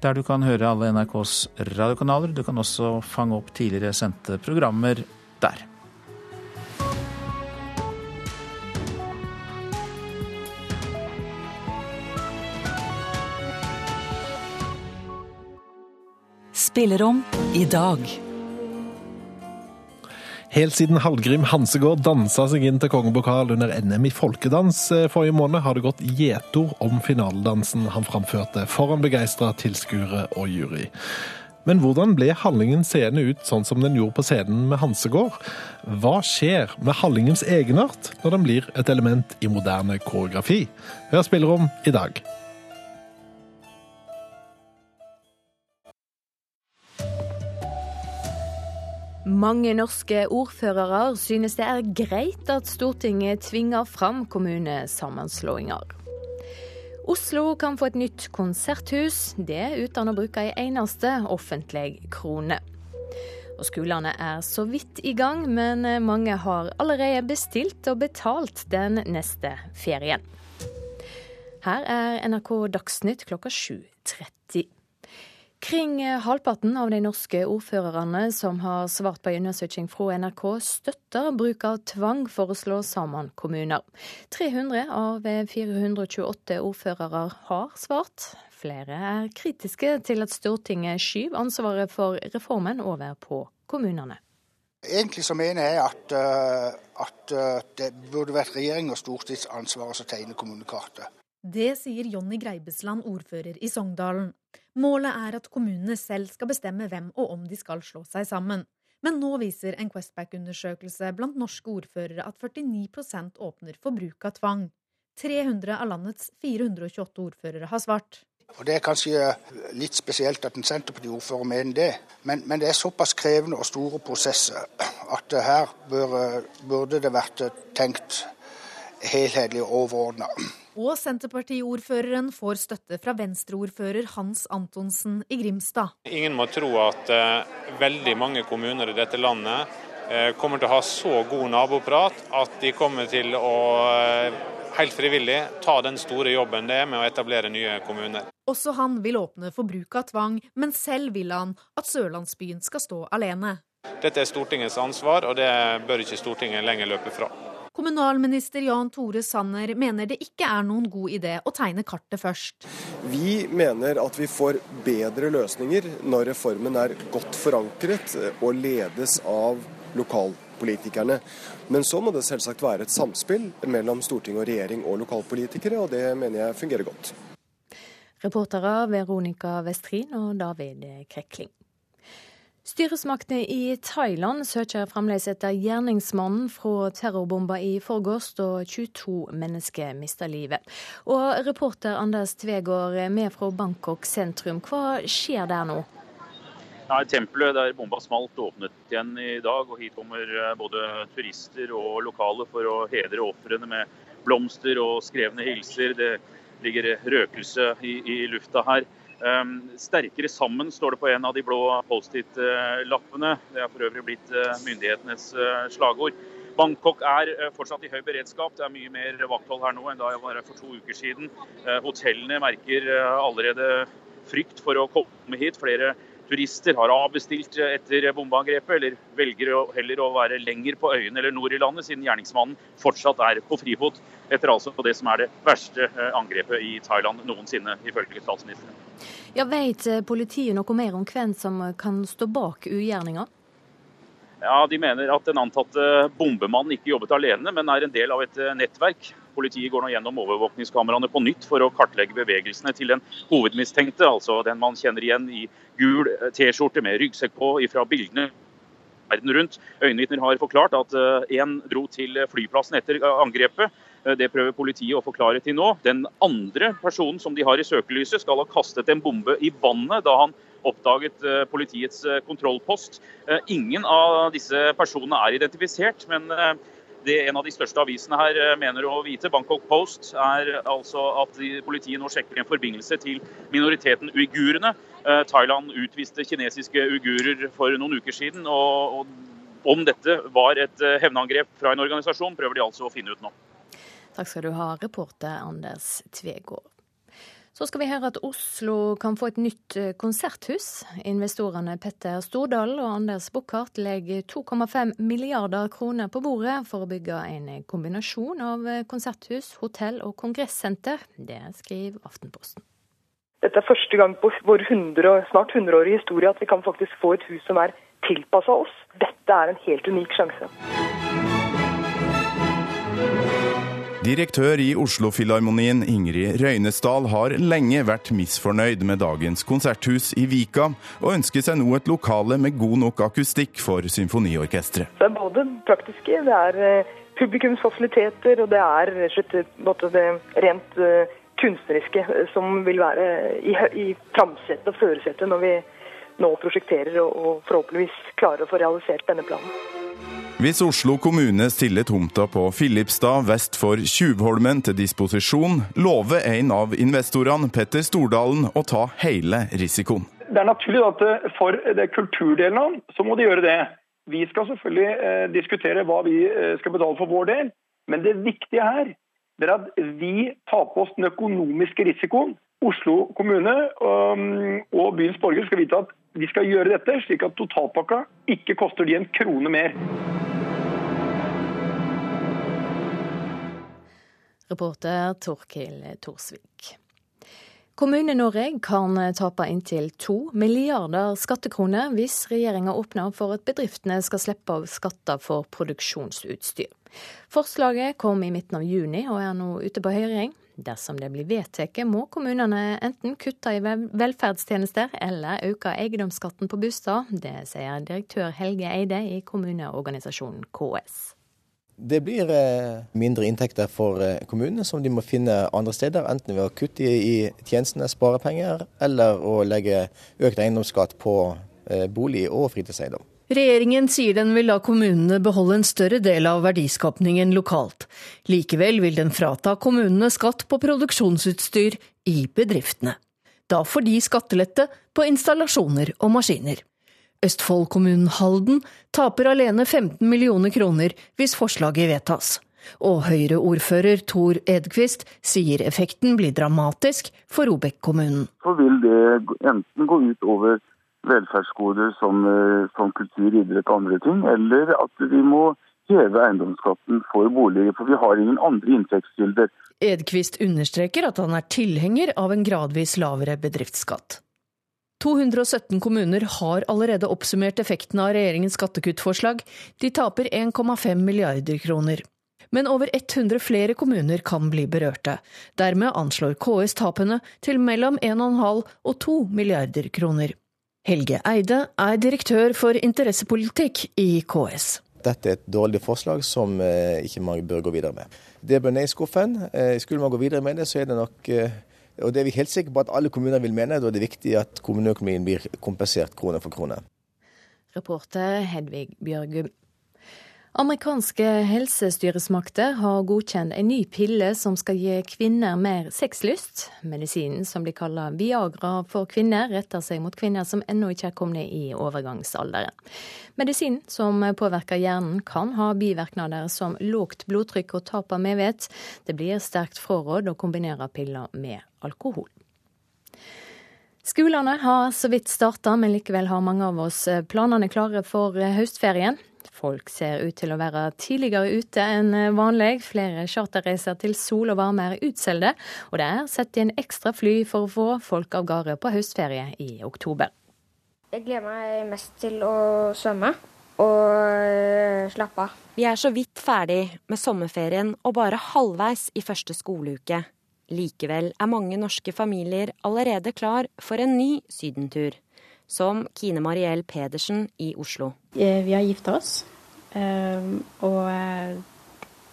der du kan høre alle NRKs radiokanaler. Du kan også fange opp tidligere sendte programmer der. Spillerom i dag. Helt siden Hallgrim Hansegård dansa seg inn til kongepokal under NM i folkedans eh, forrige måned, har det gått gjetord om finaledansen han framførte foran begeistra tilskuere og jury. Men hvordan ble Hallingen seende ut sånn som den gjorde på scenen med Hansegård? Hva skjer med Hallingens egenart når den blir et element i moderne koreografi? Hør spillerom i dag. Mange norske ordførere synes det er greit at Stortinget tvinger fram kommunesammenslåinger. Oslo kan få et nytt konserthus, det uten å bruke ei eneste offentlig krone. Og Skolene er så vidt i gang, men mange har allerede bestilt og betalt den neste ferien. Her er NRK Dagsnytt klokka 7.30. Kring halvparten av de norske ordførerne som har svart på en undersøking fra NRK, støtter bruk av tvang for å slå sammen kommuner. 300 av 428 ordførere har svart. Flere er kritiske til at Stortinget skyver ansvaret for reformen over på kommunene. Egentlig så mener jeg at, eh, at eh, det burde vært regjering og stortingsansvaret som å tegne kommunekartet. Det sier Jonny Greibesland, ordfører i Sogndalen. Målet er at kommunene selv skal bestemme hvem og om de skal slå seg sammen. Men nå viser en Questback-undersøkelse blant norske ordførere at 49% åpner for bruk av tvang. 300 av landets 428 ordførere har svart. Og Det er kanskje litt spesielt at en Senterparti-ordfører mener det, men, men, det er såpass krevende og store prosesser at her bør, burde det vært tenkt helhetlig og overordna. Og Senterpartiordføreren får støtte fra Venstre-ordfører Hans Antonsen i Grimstad. Ingen må tro at uh, veldig mange kommuner i dette landet uh, kommer til å ha så god naboprat at de kommer til å uh, helt frivillig ta den store jobben det er med å etablere nye kommuner. Også han vil åpne for bruk av tvang, men selv vil han at sørlandsbyen skal stå alene. Dette er Stortingets ansvar, og det bør ikke Stortinget lenger løpe fra. Kommunalminister Jan Tore Sanner mener det ikke er noen god idé å tegne kartet først. Vi mener at vi får bedre løsninger når reformen er godt forankret og ledes av lokalpolitikerne. Men så må det selvsagt være et samspill mellom storting og regjering og lokalpolitikere, og det mener jeg fungerer godt. Reportere Veronica Westrin og David Krekling. Styresmaktene i Thailand søker fremdeles etter gjerningsmannen fra terrorbomba i forgårs, da 22 mennesker mista livet. Og reporter Anders Tvegård med fra Bangkok sentrum, hva skjer der nå? Nei, Tempelet der bomba smalt åpnet igjen i dag, og hit kommer eh, både turister og lokale for å hedre ofrene med blomster og skrevne hilser. Det ligger røkelse i, i lufta her. Um, sterkere sammen står det på en av de blå Post-It-lappene. Det er for øvrig blitt uh, myndighetenes uh, slagord. Bangkok er uh, fortsatt i høy beredskap. Det er mye mer vakthold her nå enn da jeg var her for to uker siden. Hotellene merker allerede frykt for å komme hit. Flere turister har avbestilt etter bombeangrepet, eller velger å heller å være lenger på øyene eller nord i landet, siden gjerningsmannen fortsatt er på frifot etter altså det som er det verste angrepet i Thailand noensinne, ifølge statsministeren. Ja, Vet eh, politiet noe mer om hvem som kan stå bak ugjerninga? Ja, De mener at den antatte bombemannen ikke jobbet alene, men er en del av et eh, nettverk. Politiet går nå gjennom overvåkningskameraene på nytt for å kartlegge bevegelsene til den hovedmistenkte, altså den man kjenner igjen i gul eh, T-skjorte med ryggsekk på fra bildene verden rundt. Øyenvitner har forklart at én dro til flyplassen etter angrepet. Eh, det prøver politiet å forklare til nå. Den andre personen som de har i søkelyset, skal ha kastet en bombe i vannet da han oppdaget eh, politiets eh, kontrollpost. Ingen av disse personene er identifisert, men det en av de største avisene her mener å vite, Bangkok Post, er altså at politiet nå sjekker en forbindelse til minoriteten uigurene. Thailand utviste kinesiske uigurer for noen uker siden. og om dette var et hevnangrep fra en organisasjon, prøver de altså å finne ut nå. Takk skal du ha, reporter Anders Tvegård. Så skal vi høre at Oslo kan få et nytt eh, konserthus. Investorene Petter Stordal og Anders Buchardt legger 2,5 milliarder kroner på bordet for å bygge en kombinasjon av eh, konserthus, hotell og kongressenter. Det skriver Aftenposten. Dette er første gang på vår 100, snart 100-årige historie at vi kan faktisk få et hus som er tilpassa oss. Dette er en helt unik sjanse. Direktør i Oslo-filharmonien Ingrid Røynesdal har lenge vært misfornøyd med dagens konserthus i Vika, og ønsker seg nå et lokale med god nok akustikk for symfoniorkesteret. Det er både praktiske, det er eh, publikumsfasiliteter, og det er det rent eh, kunstneriske eh, som vil være i, i framsetet og førersetet når vi nå prosjekterer og forhåpentligvis klarer å få realisert denne planen. Hvis Oslo kommune stiller tomta på Filipstad vest for Tjuvholmen til disposisjon, lover en av investorene, Petter Stordalen, å ta hele risikoen. Det er naturlig at for det kulturdelen så må de gjøre det. Vi skal selvfølgelig eh, diskutere hva vi eh, skal betale for vår del, men det viktige her er at vi tar på oss den økonomiske risikoen. Oslo kommune og byens borgere skal vite at de skal gjøre dette slik at totalpakka ikke koster de en krone mer. Reporter Torkil Torsvik. Kommune-Norge kan tape inntil to milliarder skattekroner hvis regjeringa åpner for at bedriftene skal slippe av skatter for produksjonsutstyr. Forslaget kom i midten av juni og er nå ute på høring. Dersom det blir vedtatt, må kommunene enten kutte i velferdstjenester eller øke eiendomsskatten på bostad. Det sier direktør Helge Eide i kommuneorganisasjonen KS. Det blir eh, mindre inntekter for eh, kommunene som de må finne andre steder, enten ved å kutte i tjenestene, spare penger, eller å legge økt eiendomsskatt på eh, bolig og fritidseiendom. Regjeringen sier den vil la kommunene beholde en større del av verdiskapningen lokalt. Likevel vil den frata kommunene skatt på produksjonsutstyr i bedriftene. Da får de skattelette på installasjoner og maskiner. Østfold-kommunen Halden taper alene 15 millioner kroner hvis forslaget vedtas. Og Høyre-ordfører Tor Edquist sier effekten blir dramatisk for Robek-kommunen. Så vil det enten gå ut over velferdsgoder som, eh, som kultur, idrett og andre ting, eller at vi må heve eiendomsskatten for boliger. For vi har ingen andre inntektskilder. Edquist understreker at han er tilhenger av en gradvis lavere bedriftsskatt. 217 kommuner har allerede oppsummert effekten av regjeringens skattekuttforslag. De taper 1,5 milliarder kroner. Men over 100 flere kommuner kan bli berørte. Dermed anslår KS tapene til mellom 1,5 og 2 milliarder kroner. Helge Eide er direktør for interessepolitikk i KS. Dette er et dårlig forslag som eh, ikke man bør gå videre med. Det bør ned i skuffen. Eh, skulle man gå videre med det, så er det nok eh, og det er vi helt sikre på at alle kommuner vil mene. Da er det viktig at kommuneøkonomien blir kompensert krone for krone. Reporter Hedvig Bjørgum. Amerikanske helsestyresmakter har godkjent en ny pille som skal gi kvinner mer sexlyst. Medisinen, som blir kalt Viagra for kvinner, retter seg mot kvinner som ennå ikke er kommet i overgangsalderen. Medisinen, som påvirker hjernen, kan ha bivirkninger som lågt blodtrykk og tap av medvett. Det blir sterkt fraråd å kombinere piller med alkohol. Skolene har så vidt starta, men likevel har mange av oss planene klare for høstferien. Folk ser ut til å være tidligere ute enn vanlig. Flere charterreiser til sol og varme er utsolgte, og det er satt inn ekstra fly for å få folk av gårde på høstferie i oktober. Jeg gleder meg mest til å svømme og slappe av. Vi er så vidt ferdig med sommerferien og bare halvveis i første skoleuke. Likevel er mange norske familier allerede klar for en ny sydentur som Kine Mariell Pedersen i Oslo. Vi har gifta oss, ehm, og eh,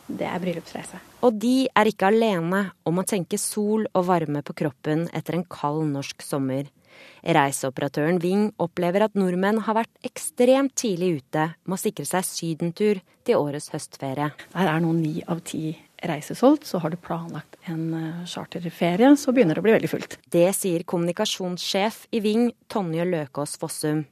det er bryllupsreise. Og de er ikke alene om å tenke sol og varme på kroppen etter en kald norsk sommer. Reiseoperatøren Ving opplever at nordmenn har vært ekstremt tidlig ute med å sikre seg sydentur til årets høstferie. Der er nå ni av ti reise solgt, så har du planlagt en eh, charterferie, så begynner det å bli veldig fullt. Det sier kommunikasjonssjef i Ving, Tonje Løkås Fossum.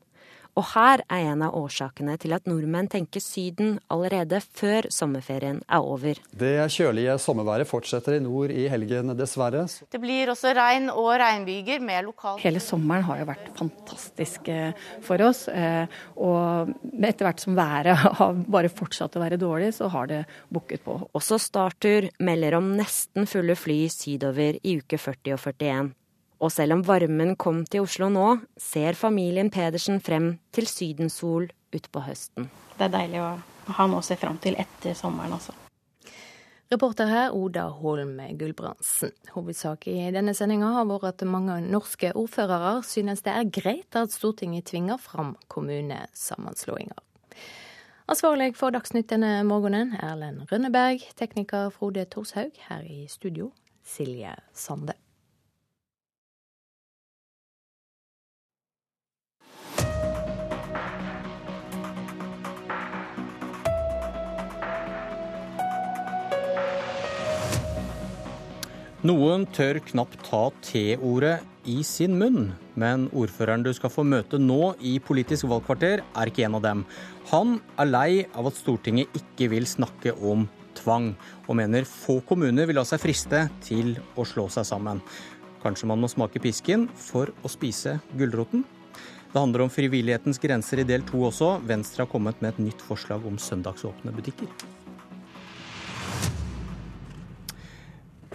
Og her er en av årsakene til at nordmenn tenker Syden allerede før sommerferien er over. Det kjølige sommerværet fortsetter i nord i helgen, dessverre. Det blir også regn og regnbyger med lokal Hele sommeren har jo vært fantastisk eh, for oss. Eh, og etter hvert som været har bare fortsatt å være dårlig, så har det bukket på. Også Startur melder om nesten fulle fly sydover i uke 40 og 41. Og selv om varmen kom til Oslo nå, ser familien Pedersen frem til sydensol utpå høsten. Det er deilig å ha noe å se frem til etter sommeren også. Reporter her Oda Holm Gulbrandsen. Hovedsak i denne sendinga har vært at mange norske ordførere synes det er greit at Stortinget tvinger fram kommunesammenslåinger. Ansvarlig for Dagsnytt denne morgenen, Erlend Rønneberg. Tekniker Frode Torshaug. Her i studio, Silje Sande. Noen tør knapt ta T-ordet i sin munn, men ordføreren du skal få møte nå i Politisk valgkvarter, er ikke en av dem. Han er lei av at Stortinget ikke vil snakke om tvang, og mener få kommuner vil la seg friste til å slå seg sammen. Kanskje man må smake pisken for å spise gulroten? Det handler om frivillighetens grenser i del to også. Venstre har kommet med et nytt forslag om søndagsåpne butikker.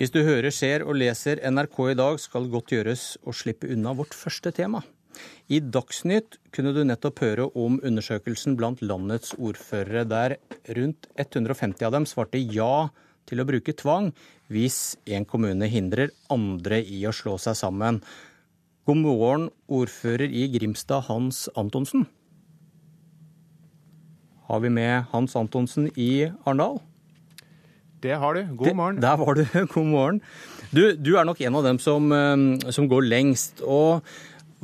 Hvis du hører, ser og leser NRK i dag, skal godt gjøres å slippe unna vårt første tema. I Dagsnytt kunne du nettopp høre om undersøkelsen blant landets ordførere, der rundt 150 av dem svarte ja til å bruke tvang hvis en kommune hindrer andre i å slå seg sammen. God morgen, ordfører i Grimstad, Hans Antonsen. Har vi med Hans Antonsen i Arendal? Det har du. God morgen. Det, der var du. God morgen. Du, du, er nok en av dem som, eh, som, går lengst. Og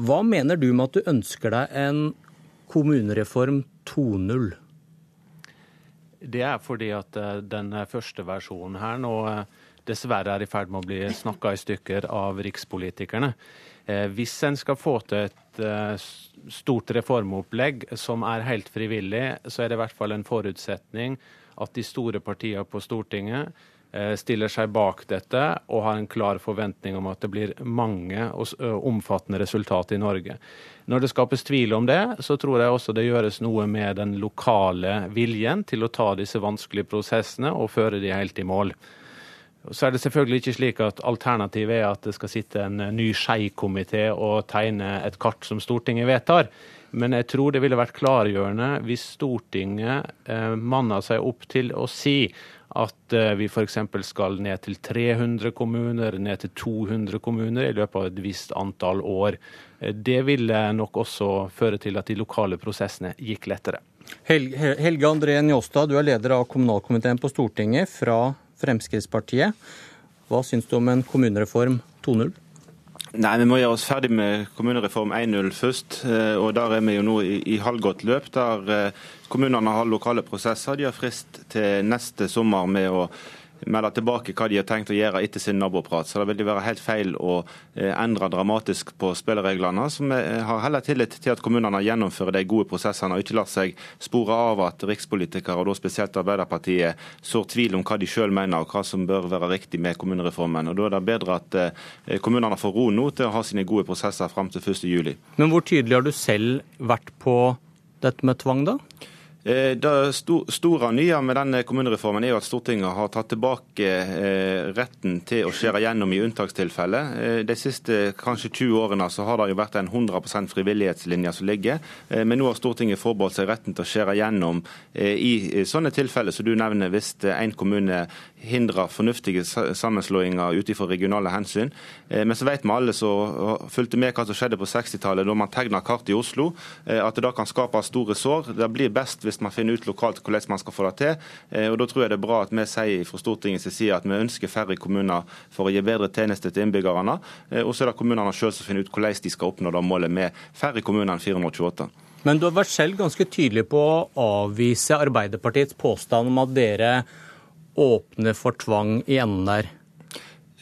hva mener du med at du ønsker deg en kommunereform 2.0? Det er fordi at eh, den første versjonen her nå eh, dessverre er i ferd med å bli snakka i stykker av rikspolitikerne. Hvis en skal få til et stort reformopplegg som er helt frivillig, så er det i hvert fall en forutsetning at de store partiene på Stortinget eh, stiller seg bak dette og har en klar forventning om at det blir mange og omfattende resultat i Norge. Når det skapes tvil om det, så tror jeg også det gjøres noe med den lokale viljen til å ta disse vanskelige prosessene og føre de helt i mål. Så er det selvfølgelig ikke slik at alternativet er at det skal sitte en ny Skei-komité og tegne et kart som Stortinget vedtar. Men jeg tror det ville vært klargjørende hvis Stortinget eh, manna seg opp til å si at eh, vi f.eks. skal ned til 300 kommuner, ned til 200 kommuner i løpet av et visst antall år. Eh, det ville nok også føre til at de lokale prosessene gikk lettere. Helge André Njåstad, du er leder av kommunalkomiteen på Stortinget fra Fremskrittspartiet. Hva syns du om en kommunereform 2.0? Nei, Vi må gjøre oss ferdig med kommunereform 1.0 først. Eh, og Der er vi jo nå i, i halvgått løp. der eh, Kommunene har lokale prosesser. De har frist til neste sommer med å melde tilbake hva de har tenkt å gjøre etter sin naboprat. Så det vil være helt feil å eh, endre dramatisk på spillereglene. Så vi har heller tillit til at kommunene gjennomfører de gode prosessene og ikke lar seg spore av at rikspolitikere, og da spesielt Arbeiderpartiet, sår tvil om hva de selv mener og hva som bør være riktig med kommunereformen. Og Da er det bedre at eh, kommunene får ro nå til å ha sine gode prosesser fram til 1.7. Men hvor tydelig har du selv vært på dette med tvang, da? Eh, det store nye med denne kommunereformen er jo at Stortinget har tatt tilbake eh, retten til å skjære gjennom i unntakstilfeller. Eh, de siste kanskje 20 årene så har det jo vært en 100% frivillighetslinje som ligger. Men nå har Stortinget forbeholdt seg retten til å skjære gjennom i sånne tilfeller som du nevner, hvis en kommune hindrer fornuftige sammenslåinger ut ifra regionale hensyn. Men så vet vi alle som fulgte med hva som skjedde på 60-tallet, da man tegna kart i Oslo, at det da kan skape store sår. Det blir best hvis hvis man finner ut lokalt hvordan man skal få det til. Eh, og Da tror jeg det er bra at vi sier fra Stortingets side at vi ønsker færre kommuner for å gi bedre tjenester til innbyggerne. Eh, og så er det kommunene sjøl som finner ut hvordan de skal oppnå det målet med færre kommuner enn 428. Men du har vært selv ganske tydelig på å avvise Arbeiderpartiets påstand om at dere åpner for tvang i enden der.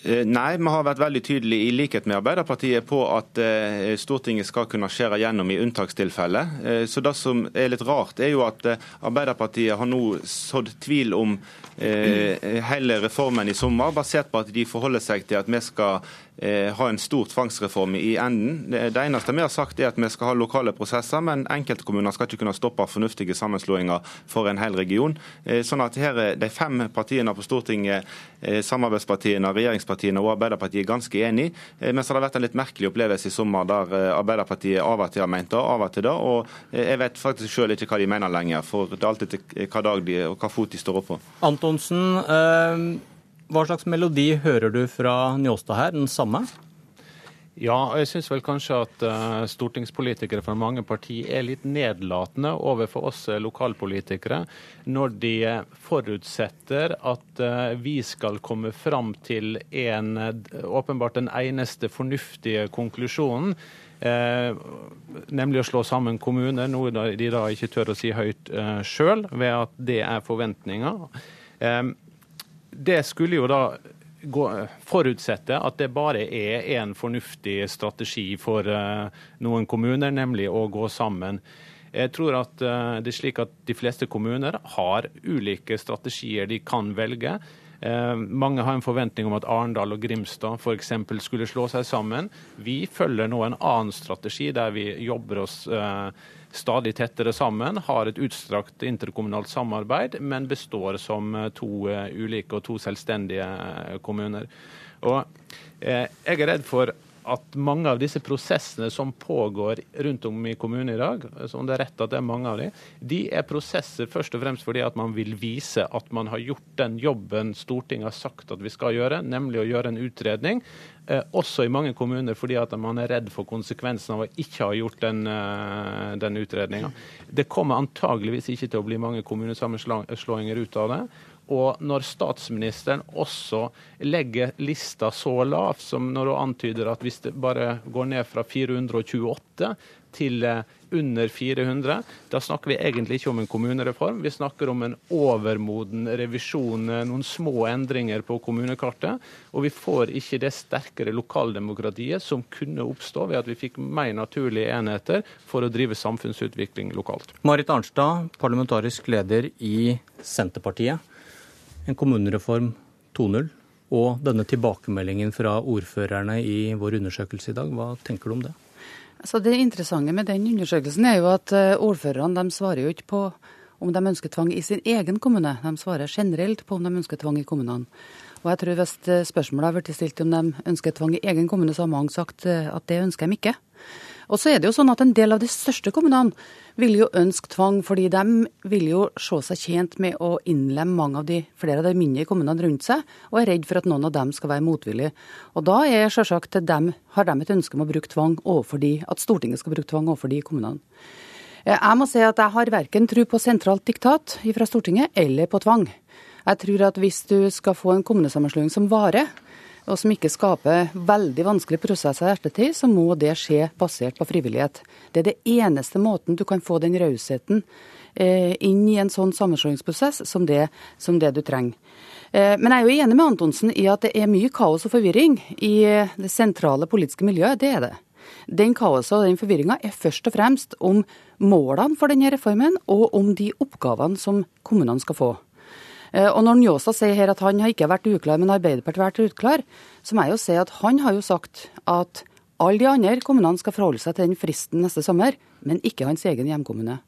Eh, nei, vi har vært veldig tydelige i likhet med Arbeiderpartiet på at eh, Stortinget skal kunne skjære gjennom i unntakstilfeller. Eh, så Det som er litt rart, er jo at Arbeiderpartiet har nå sådd tvil om hele reformen i sommer, basert på at de forholder seg til at vi skal ha en stor tvangsreform i enden. Det eneste vi har sagt er at vi skal ha lokale prosesser, men enkeltkommuner skal ikke kunne stoppe fornuftige sammenslåinger for en hel region. Eh, sånn at her er De fem partiene på Stortinget, eh, samarbeidspartiene, regjeringspartiene og Arbeiderpartiet er ganske enige. Men så har det vært en litt merkelig opplevelse i sommer der Arbeiderpartiet av og til har ment det, av og til det. Og jeg vet faktisk selv ikke hva de mener lenger, for det er alltid hva dag de og hva fot de står opp på. Antonsen, øh hva slags melodi hører du fra Njåstad her? Den samme? Ja, og jeg syns vel kanskje at uh, stortingspolitikere fra mange partier er litt nedlatende overfor oss uh, lokalpolitikere når de forutsetter at uh, vi skal komme fram til en, åpenbart den eneste fornuftige konklusjonen. nemlig å slå sammen kommuner, noe de da ikke tør å si høyt eh, sjøl, ved at det er forventninger det skulle jo da forutsette at det bare er en fornuftig strategi for uh, noen kommuner, nemlig å gå sammen. Jeg tror at uh, det er slik at de fleste kommuner har ulike strategier de kan velge. Uh, mange har en forventning om at Arendal og Grimstad f.eks. skulle slå seg sammen. Vi følger nå en annen strategi der vi jobber oss stadig tettere sammen, har et utstrakt interkommunalt samarbeid, men består som eh, to eh, ulike og to selvstendige eh, kommuner. Og jeg er redd for at mange av disse prosessene som pågår rundt om i kommunen i dag, som det er rett at det er mange av de, de er prosesser først og fremst fordi at man vil vise at man har gjort den jobben Stortinget har sagt at vi skal gjøre, nemlig å gjøre en utredning. Eh, også i mange kommuner fordi at man er redd for konsekvensen av å ikke ha gjort den, eh, den utredninga. Det kommer antageligvis ikke til å bli mange kommunesammenslåinger ut av det. Og når statsministeren også legger lista så lavt som når hun antyder at hvis det bare går ned fra 428 til eh, under 400. Da snakker vi egentlig ikke om en kommunereform, vi snakker om en overmoden revisjon, eh, noen små endringer på kommunekartet. Og vi får ikke det sterkere lokaldemokratiet som kunne oppstå ved at vi fikk mer naturlige enheter for å drive samfunnsutvikling lokalt. Marit Arnstad, parlamentarisk leder i Senterpartiet. En kommunereform 2.0 og denne tilbakemeldingen fra ordførerne i vår undersøkelse i dag. Hva tenker du om det? Så Det interessante med den undersøkelsen er jo at eh, ordførerne svarer jo ikke på om de ønsker tvang i sin egen kommune, de svarer generelt på om de ønsker tvang i kommunene. Og jeg tror Hvis eh, spørsmålet har blitt stilt om de ønsker tvang i egen kommune, så har mange sagt eh, at det ønsker de ikke. Og så er det jo sånn at En del av de største kommunene vil jo ønske tvang, fordi de vil jo se seg tjent med å innlemme mange av de, flere av de mindre kommunene rundt seg, og er redd for at noen av dem skal være motvillige. Og Da er selvsagt dem, har de et ønske om å bruke tvang overfor de, at Stortinget skal bruke tvang overfor de kommunene. Eh, jeg må si at jeg har verken tro på sentralt diktat fra Stortinget eller på tvang. Jeg tror at hvis du skal få en kommunesammenslåing som varer, og som ikke skaper veldig vanskelige prosesser i ettertid, så må det skje basert på frivillighet. Det er det eneste måten du kan få den rausheten eh, inn i en sånn sammenslåingsprosess som det, som det du trenger. Eh, men jeg er jo enig med Antonsen i at det er mye kaos og forvirring i det sentrale politiske miljøet. Det er det. Den kaoset og den forvirringa er først og fremst om målene for denne reformen, og om de oppgavene som kommunene skal få. Eh, og når Njåstad sier her at han har ikke vært uklar, men Arbeiderpartiet har vært uklar, så må jeg jo si at han har jo sagt at alle de andre kommunene skal forholde seg til den fristen neste sommer, men ikke hans egen hjemkommune.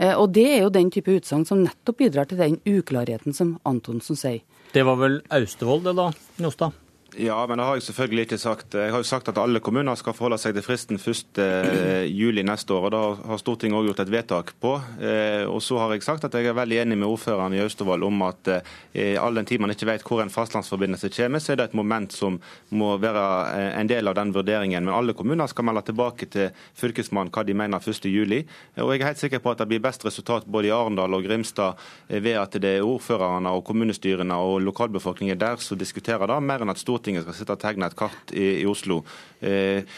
Eh, og det er jo den type utsagn som nettopp bidrar til den uklarheten som Antonsen sier. Det var vel Austevoll det da, Njåstad? Ja, men det har jeg selvfølgelig ikke sagt. Jeg har jo sagt at alle kommuner skal forholde seg til fristen 1.7 neste år. og Da har Stortinget òg gjort et vedtak på. Eh, og så har jeg sagt at jeg er veldig enig med ordføreren i Austevoll om at eh, all den tid man ikke vet hvor en fastlandsforbindelse kommer, så er det et moment som må være eh, en del av den vurderingen. Men alle kommuner skal melde tilbake til Fylkesmannen hva de mener 1.7. Og jeg er helt sikker på at det blir best resultat både i Arendal og Grimstad ved at det er ordførerne og kommunestyrene og lokalbefolkningen der som diskuterer det, mer enn at Stortinget Stortinget skal sitte og tegne et kart i, i Oslo. Eh,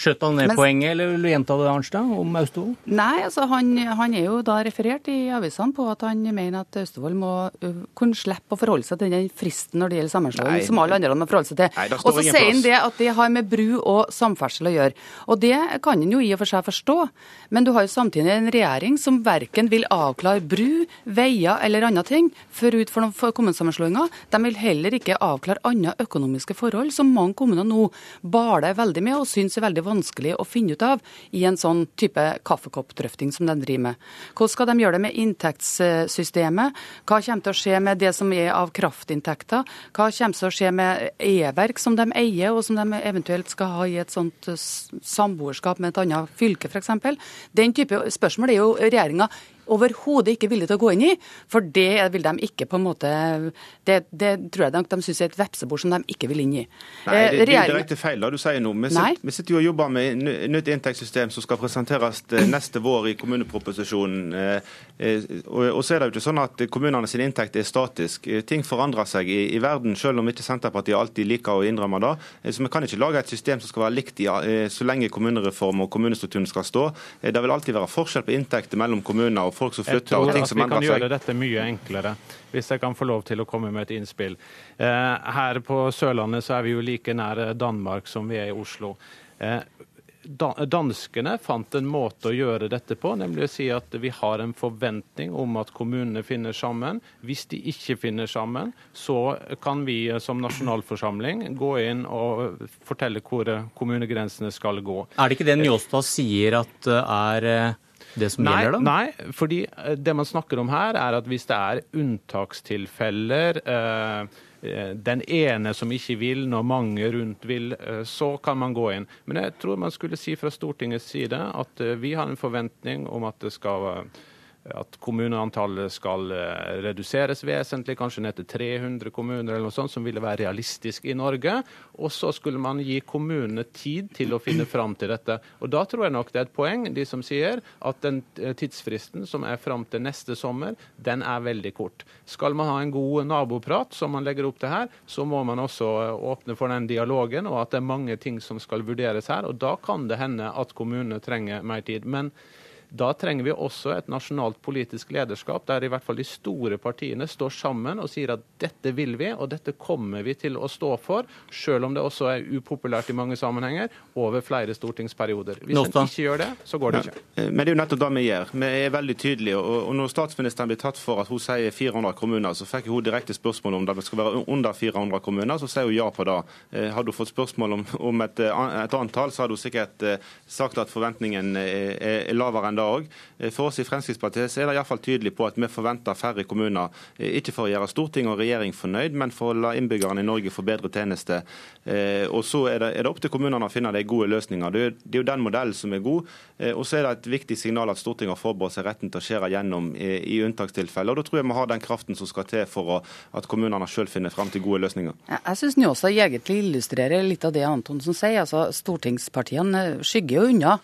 Skjøt han ned Men, poenget, eller vil du gjenta det, Arnstad, om Austevoll? Nei, altså han, han, er jo da referert i avisene på at han mener at Austevoll må uh, kunne slippe å forholde seg til den fristen når det gjelder sammenslåing, som alle andre må forholde seg til. Og så sier han det at det har med bru og samferdsel å gjøre. Og det kan han jo i og for seg forstå, men du har jo samtidig en regjering som verken vil avklare bru, veier eller andre ting forut for, for kommunesammenslåinger. De vil heller ikke avklare andre økonomiske forhold som mange kommuner nå baler veldig med og syns er veldig vanskelig vanskelig å finne ut av i en sånn type kaffekoppdrøfting som de driver med. Hvordan skal de gjøre det med inntektssystemet? Hva kommer til å skje med det som er av kraftinntekter? Hva kommer til å skje med e-verk som de eier, og som de eventuelt skal ha i et sånt samboerskap med et annet fylke, f.eks.? Den type spørsmål er jo regjeringa overhodet ikke villige til å gå inn i. For det vil de ikke på en måte Det, det tror jeg de, de syns er et vepsebord som de ikke vil inn i. Nei, det, det er direkte feil det du sier nå. Vi sitter, vi sitter jo og jobber med nytt inntektssystem som skal presenteres eh, neste vår i kommuneproposisjonen. Eh, eh, og så er det jo ikke sånn at kommunene sin inntekt er statisk. Ting forandrer seg i, i verden, selv om ikke Senterpartiet alltid liker å innrømme det. Så vi kan ikke lage et system som skal være likt i, så lenge kommunereform og kommunestrukturen skal stå. Det vil alltid være forskjell på inntekter mellom kommuner og folk som flytter og ting som endrer seg. Jeg tror at vi kan gjøre dette mye enklere, hvis jeg kan få lov til å komme med et innspill. Eh, her på Sørlandet så er vi jo like nær Danmark som vi er i Oslo. Eh, danskene fant en måte å gjøre dette på, nemlig å si at vi har en forventning om at kommunene finner sammen. Hvis de ikke finner sammen, så kan vi som nasjonalforsamling gå inn og fortelle hvor kommunegrensene skal gå. Er det ikke det Njåstad sier at er det som nei, gjelder, da? Nei, fordi eh, det man snakker om her, er at hvis det er unntakstilfeller eh, eh, den ene som ikke vil, når mange rundt vil, eh, så kan man gå inn. Men jeg tror man skulle si fra Stortingets side at vi har en forventning om at det skal at kommuneantallet skal eh, reduseres vesentlig, kanskje ned til 300 kommuner eller noe sånt, som ville være realistisk i Norge. Og så skulle man gi kommunene tid til å finne fram til dette. Og da tror jeg nok det er et poeng, de som sier at den eh, tidsfristen som er fram til neste sommer, den er veldig kort. Skal man ha en god naboprat, som man legger opp til her, så må man også åpne for den dialogen, og at det er mange ting som skal vurderes her. Og da kan det hende at kommunene trenger mer tid. Men da trenger vi også et nasjonalt politisk lederskap der i hvert fall de store partiene står sammen og sier at dette vil vi, og dette kommer vi til å stå for, selv om det også er upopulært i mange sammenhenger, over flere stortingsperioder. Hvis en ikke gjør det, så går det ikke. Ja. Men det er jo nettopp det vi gjør. Vi er veldig tydelige. Og når statsministeren blir tatt for at hun sier 400 kommuner, så fikk hun direkte spørsmål om det skal være under 400 kommuner, så sier hun ja på det. Eh, hadde hun fått spørsmål om, om et, annet et antall, så hadde hun sikkert eh, sagt at forventningen er, er lavere enn det òg. Eh, for oss i Fremskrittspartiet så er det iallfall tydelig på at vi forventer færre kommuner. Eh, ikke for å gjøre storting og regjering fornøyd, men for å la innbyggerne i Norge få bedre tjenester. Eh, og Så er det, er det opp til kommunene å finne de gode løsninger. Det er, det er jo den modellen som er god. Og så er det et viktig signal at Stortinget har forberedt seg retten til å skjære gjennom i, i unntakstilfeller. Og Da tror jeg vi har den kraften som skal til for å, at kommunene selv finner fram til gode løsninger. Jeg syns Njåstad egentlig illustrerer litt av det Antonsen sier. Altså, Stortingspartiene skygger jo unna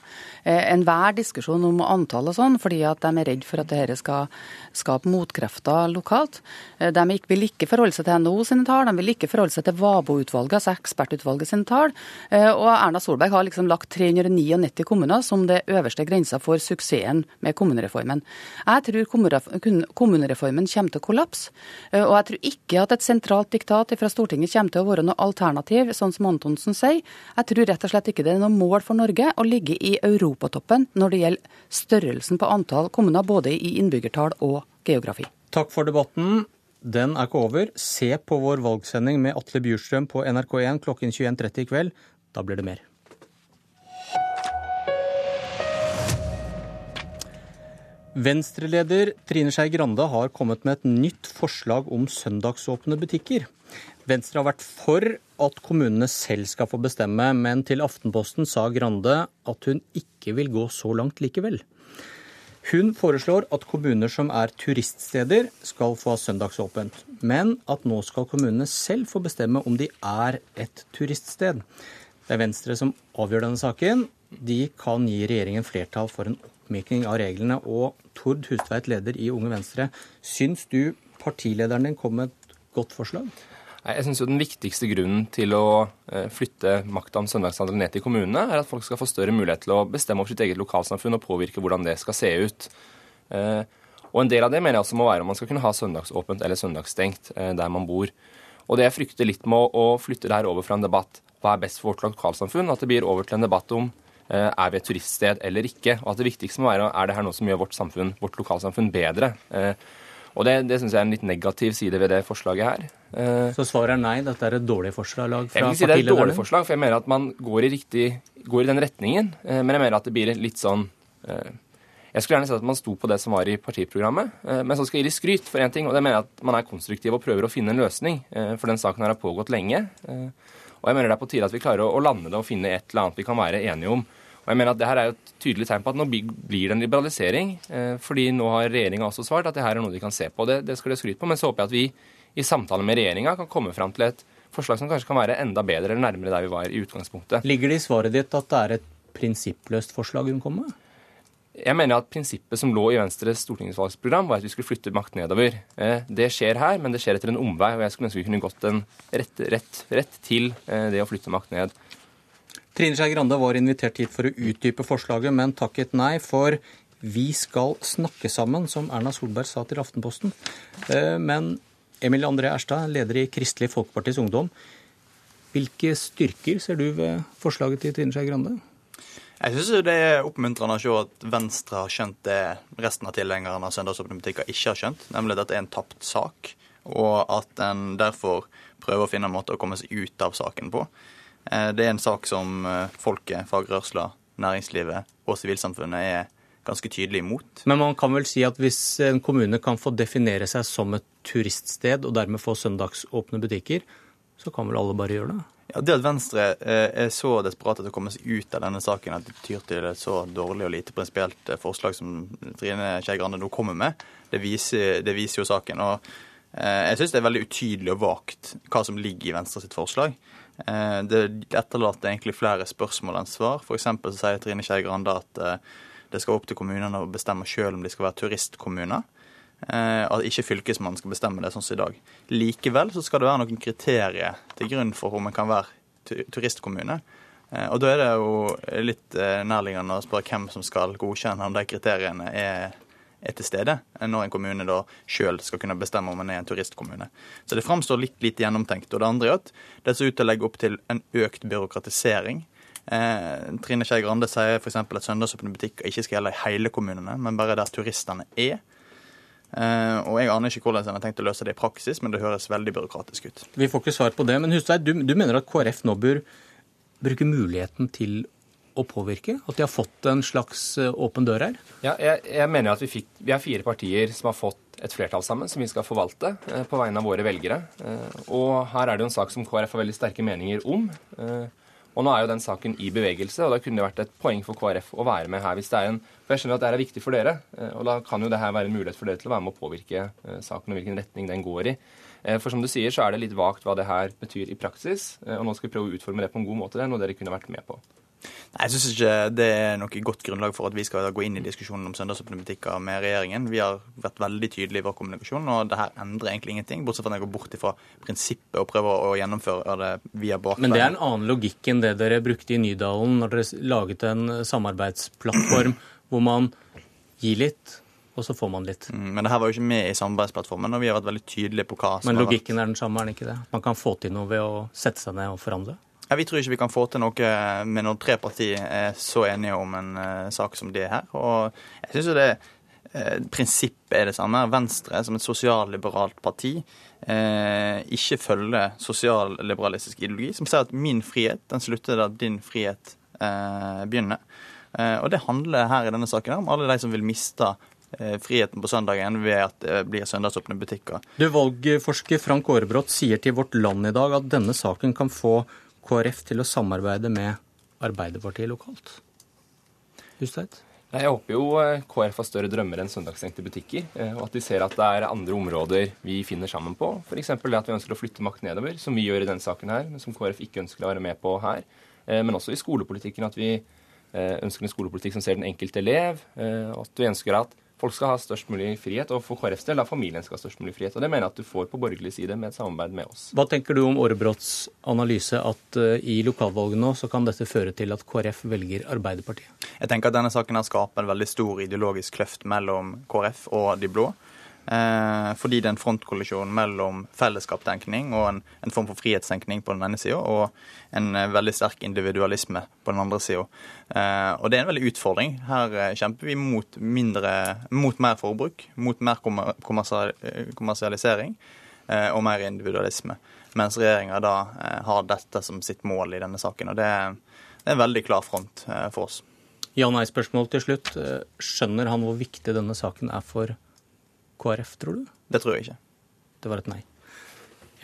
enhver diskusjon om antall og sånn, fordi at de er redd for at dette skal skape motkrefter lokalt. Eh, de vil ikke forholde seg til NHO sine tall, de vil ikke forholde seg til Vabo-utvalget, altså ekspertutvalget sine tall. Eh, og Erna Solberg har liksom lagt 399 kommuner som det øverste grensa for suksessen med kommunereformen. Jeg tror kommunereformen kommer til å kollapse, eh, og jeg tror ikke at et sentralt diktat fra Stortinget kommer til å være noe alternativ, sånn som Antonsen sier. Jeg tror rett og slett ikke det er noe mål for Norge å ligge i europatoppen når det gjelder størrelsen på antall kommuner, både i innbyggertall og geografi. Takk for debatten. Den er ikke over. Se på vår valgsending med Atle Bjurstrøm på NRK1 klokken 21.30 i kveld. Da blir det mer. Venstreleder Trine Skei Grande har kommet med et nytt forslag om søndagsåpne butikker. Venstre har vært for at kommunene selv skal få bestemme, men til Aftenposten sa Grande at hun ikke vil gå så langt likevel. Hun foreslår at kommuner som er turiststeder skal få ha søndagsåpent, men at nå skal kommunene selv få bestemme om de er et turiststed. Det er Venstre som avgjør denne saken. De kan gi regjeringen flertall for en oppmykning av reglene. Og Tord Hustveit, leder i Unge Venstre, syns du partilederen din kom med et godt forslag? Jeg synes jo Den viktigste grunnen til å eh, flytte makta om søndagshandel ned til kommunene, er at folk skal få større mulighet til å bestemme over sitt eget lokalsamfunn og påvirke hvordan det skal se ut. Eh, og En del av det mener jeg også må være om man skal kunne ha søndagsåpent eller søndagsstengt eh, der man bor. Og Det jeg frykter litt med å flytte det her over fra en debatt hva er best for vårt lokalsamfunn, at det blir over til en debatt om er vi et turiststed eller ikke. Og at det viktigste må være er det her noe som gjør vårt samfunn, vårt lokalsamfunn bedre. Og Det, det syns jeg er en litt negativ side ved det forslaget her. Eh, Så svaret er nei, dette er et dårlig forslag fra? Jeg vil si det er et dårlig forslag, for jeg mener at man går i, riktig, går i den retningen. Eh, men jeg mener at det blir litt sånn eh, Jeg skulle gjerne sett at man sto på det som var i partiprogrammet, men så skal jeg gi skryt for én ting. Og det mener jeg at man er konstruktiv og prøver å finne en løsning. For den saken her har pågått lenge. Og jeg mener det er på tide at vi klarer å lande det og finne et eller annet vi kan være enige om. Og jeg mener at det her er et tydelig tegn på at nå blir det en liberalisering. Fordi nå har regjeringa også svart at det her er noe de kan se på. Det, det skal de skryte på. Men så håper jeg at vi i samtale med regjeringa kan komme fram til et forslag som kanskje kan være enda bedre eller nærmere der vi var i utgangspunktet. Ligger det i svaret ditt at det er et prinsippløst forslag hun kommer med? Jeg mener at prinsippet som lå i Venstres stortingsvalgsprogram, var at vi skulle flytte makt nedover. Eh, det skjer her, men det skjer etter en omvei. Og jeg skulle ønske vi kunne gått en rett, rett, rett til eh, det å flytte makt ned. Trine Skei Grande var invitert hit for å utdype forslaget, men takket nei. For vi skal snakke sammen, som Erna Solberg sa til Aftenposten. Eh, men Emil André Erstad, leder i Kristelig Folkepartis Ungdom. Hvilke styrker ser du ved forslaget til Trine Skei Grande? Jeg syns det er oppmuntrende å se at Venstre har skjønt det resten av tilhengerne av søndagsåpne ikke har skjønt, nemlig at dette er en tapt sak, og at en derfor prøver å finne en måte å komme seg ut av saken på. Eh, det er en sak som eh, folket, fagrørsla, næringslivet og sivilsamfunnet er ganske tydelig imot. Men man kan vel si at hvis en kommune kan få definere seg som et turiststed og dermed få søndagsåpne butikker, så kan vel alle bare gjøre det? Ja, Det at Venstre eh, er så desperat etter å komme seg ut av denne saken at det tyr til et så dårlig og lite prinsipielt eh, forslag som Trine Skei Grande nå kommer med, det viser, det viser jo saken. Og jeg syns det er veldig utydelig og vagt hva som ligger i Venstre sitt forslag. Det etterlater egentlig flere spørsmål enn svar. F.eks. så sier Trine Skei Grande at det skal opp til kommunene å bestemme sjøl om de skal være turistkommuner. Eh, at ikke Fylkesmannen skal bestemme det sånn som i dag. Likevel så skal det være noen kriterier til grunn for om en kan være turistkommune. Eh, og da er det jo litt eh, nærliggende å spørre hvem som skal godkjenne om de kriteriene er, er til stede, når en kommune da sjøl skal kunne bestemme om en er en turistkommune. Så det framstår litt lite gjennomtenkt. Og det andre er at det ser ut til å legge opp til en økt byråkratisering. Eh, Trine Skei Grande sier f.eks. at søndagsåpne butikker ikke skal gjelde i hele kommunene, men bare der turistene er. Uh, og Jeg aner ikke hvordan en har tenkt å løse det i praksis, men det høres veldig byråkratisk ut. Vi får ikke svar på det, men Hustveit, du, du mener at KrF nå bør bruke muligheten til å påvirke? At de har fått en slags eh, åpen dør her? Ja, jeg, jeg mener at vi, fikk, vi er fire partier som har fått et flertall sammen, som vi skal forvalte eh, på vegne av våre velgere. Eh, og her er det jo en sak som KrF har veldig sterke meninger om. Eh, og nå er jo den saken i bevegelse, og da kunne det vært et poeng for KrF å være med her. hvis det er en, For jeg skjønner at det er viktig for dere, eh, og da kan jo det her være en mulighet for dere til å være med å påvirke eh, saken og hvilken retning den går i. Eh, for som du sier, så er det litt vagt hva det her betyr i praksis, og nå skal vi prøve å utforme det på en god måte. Det er noe dere kunne vært med på. Nei, Jeg syns ikke det er noe godt grunnlag for at vi skal gå inn i diskusjonen om søndagsåpne med regjeringen. Vi har vært veldig tydelige i vår kommunikasjon, og det her endrer egentlig ingenting. Bortsett fra at jeg går bort ifra prinsippet og prøver å gjennomføre det via bakveien. Men det er en annen logikk enn det dere brukte i Nydalen når dere laget en samarbeidsplattform hvor man gir litt, og så får man litt. Mm, men det her var jo ikke med i samarbeidsplattformen, og vi har vært veldig tydelige på hva som Men logikken er den samme, er den ikke det? Man kan få til noe ved å sette seg ned og forhandle? Ja, Vi tror ikke vi kan få til noe med når tre partier er så enige om en uh, sak som det her. Og jeg synes jo det uh, prinsippet er det samme. Venstre som et sosialliberalt parti uh, ikke følger sosialliberalistisk ideologi, som sier at min frihet den slutter da din frihet begynner. og det handler her i denne saken om alle de som vil miste friheten på søndagen ved at det blir søndagsåpne butikker. Du, Valgforsker Frank Aarebrot sier til Vårt Land i dag at denne saken kan få KrF til å samarbeide med Arbeiderpartiet lokalt? Hustveit? Jeg håper jo eh, KrF har større drømmer enn søndagsstengte butikker, eh, og at de ser at det er andre områder vi finner sammen på. F.eks. det at vi ønsker å flytte makt nedover, som vi gjør i denne saken her, men som KrF ikke ønsker å være med på her. Eh, men også i skolepolitikken, at vi ønsker en skolepolitikk som ser den enkelte elev, og at vi ønsker at folk skal ha størst mulig frihet, og for KrFs del at familien skal ha størst mulig frihet. Og Det mener jeg at du får på borgerlig side med et samarbeid med oss. Hva tenker du om Aarebrotts analyse at uh, i lokalvalget nå så kan dette føre til at KrF velger Arbeiderpartiet? Jeg tenker at denne saken her skaper en veldig stor ideologisk kløft mellom KrF og de blå. Eh, fordi det er en frontkollisjon mellom fellesskapstenkning og en, en, form for frihetstenkning på den ene sida, og en eh, veldig sterk individualisme på den andre sida. Eh, og det er en veldig utfordring. Her kjemper vi mot, mindre, mot mer forbruk, mot mer kommersialisering og mer individualisme. Mens regjeringa da har dette som sitt mål i denne saken. Og det det er en veldig klar front for oss. Ja-nei-spørsmål til slutt. Skjønner han hvor viktig denne saken er for KrF, tror du? Det tror jeg ikke. Det var et nei.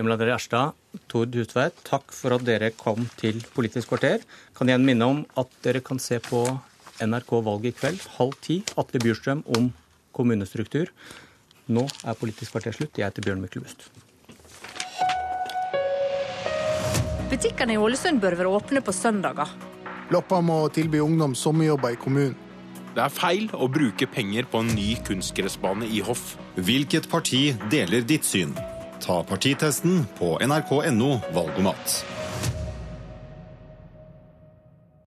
Emil André Erstad, Tord Hutveit, takk for at dere kom til Politisk kvarter. Kan igjen minne om at dere kan se på NRK Valget i kveld halv ti. Atle Bjurstrøm om kommunestruktur. Nå er Politisk kvarter slutt. Jeg heter Bjørn Myklebust. Butikkene i Ålesund bør være åpne på søndager. Loppa må tilby ungdom sommerjobber i kommunen. Det er feil å bruke penger på en ny kunstgressbane i Hoff. Hvilket parti deler ditt syn? Ta partitesten på nrk.no valgomat.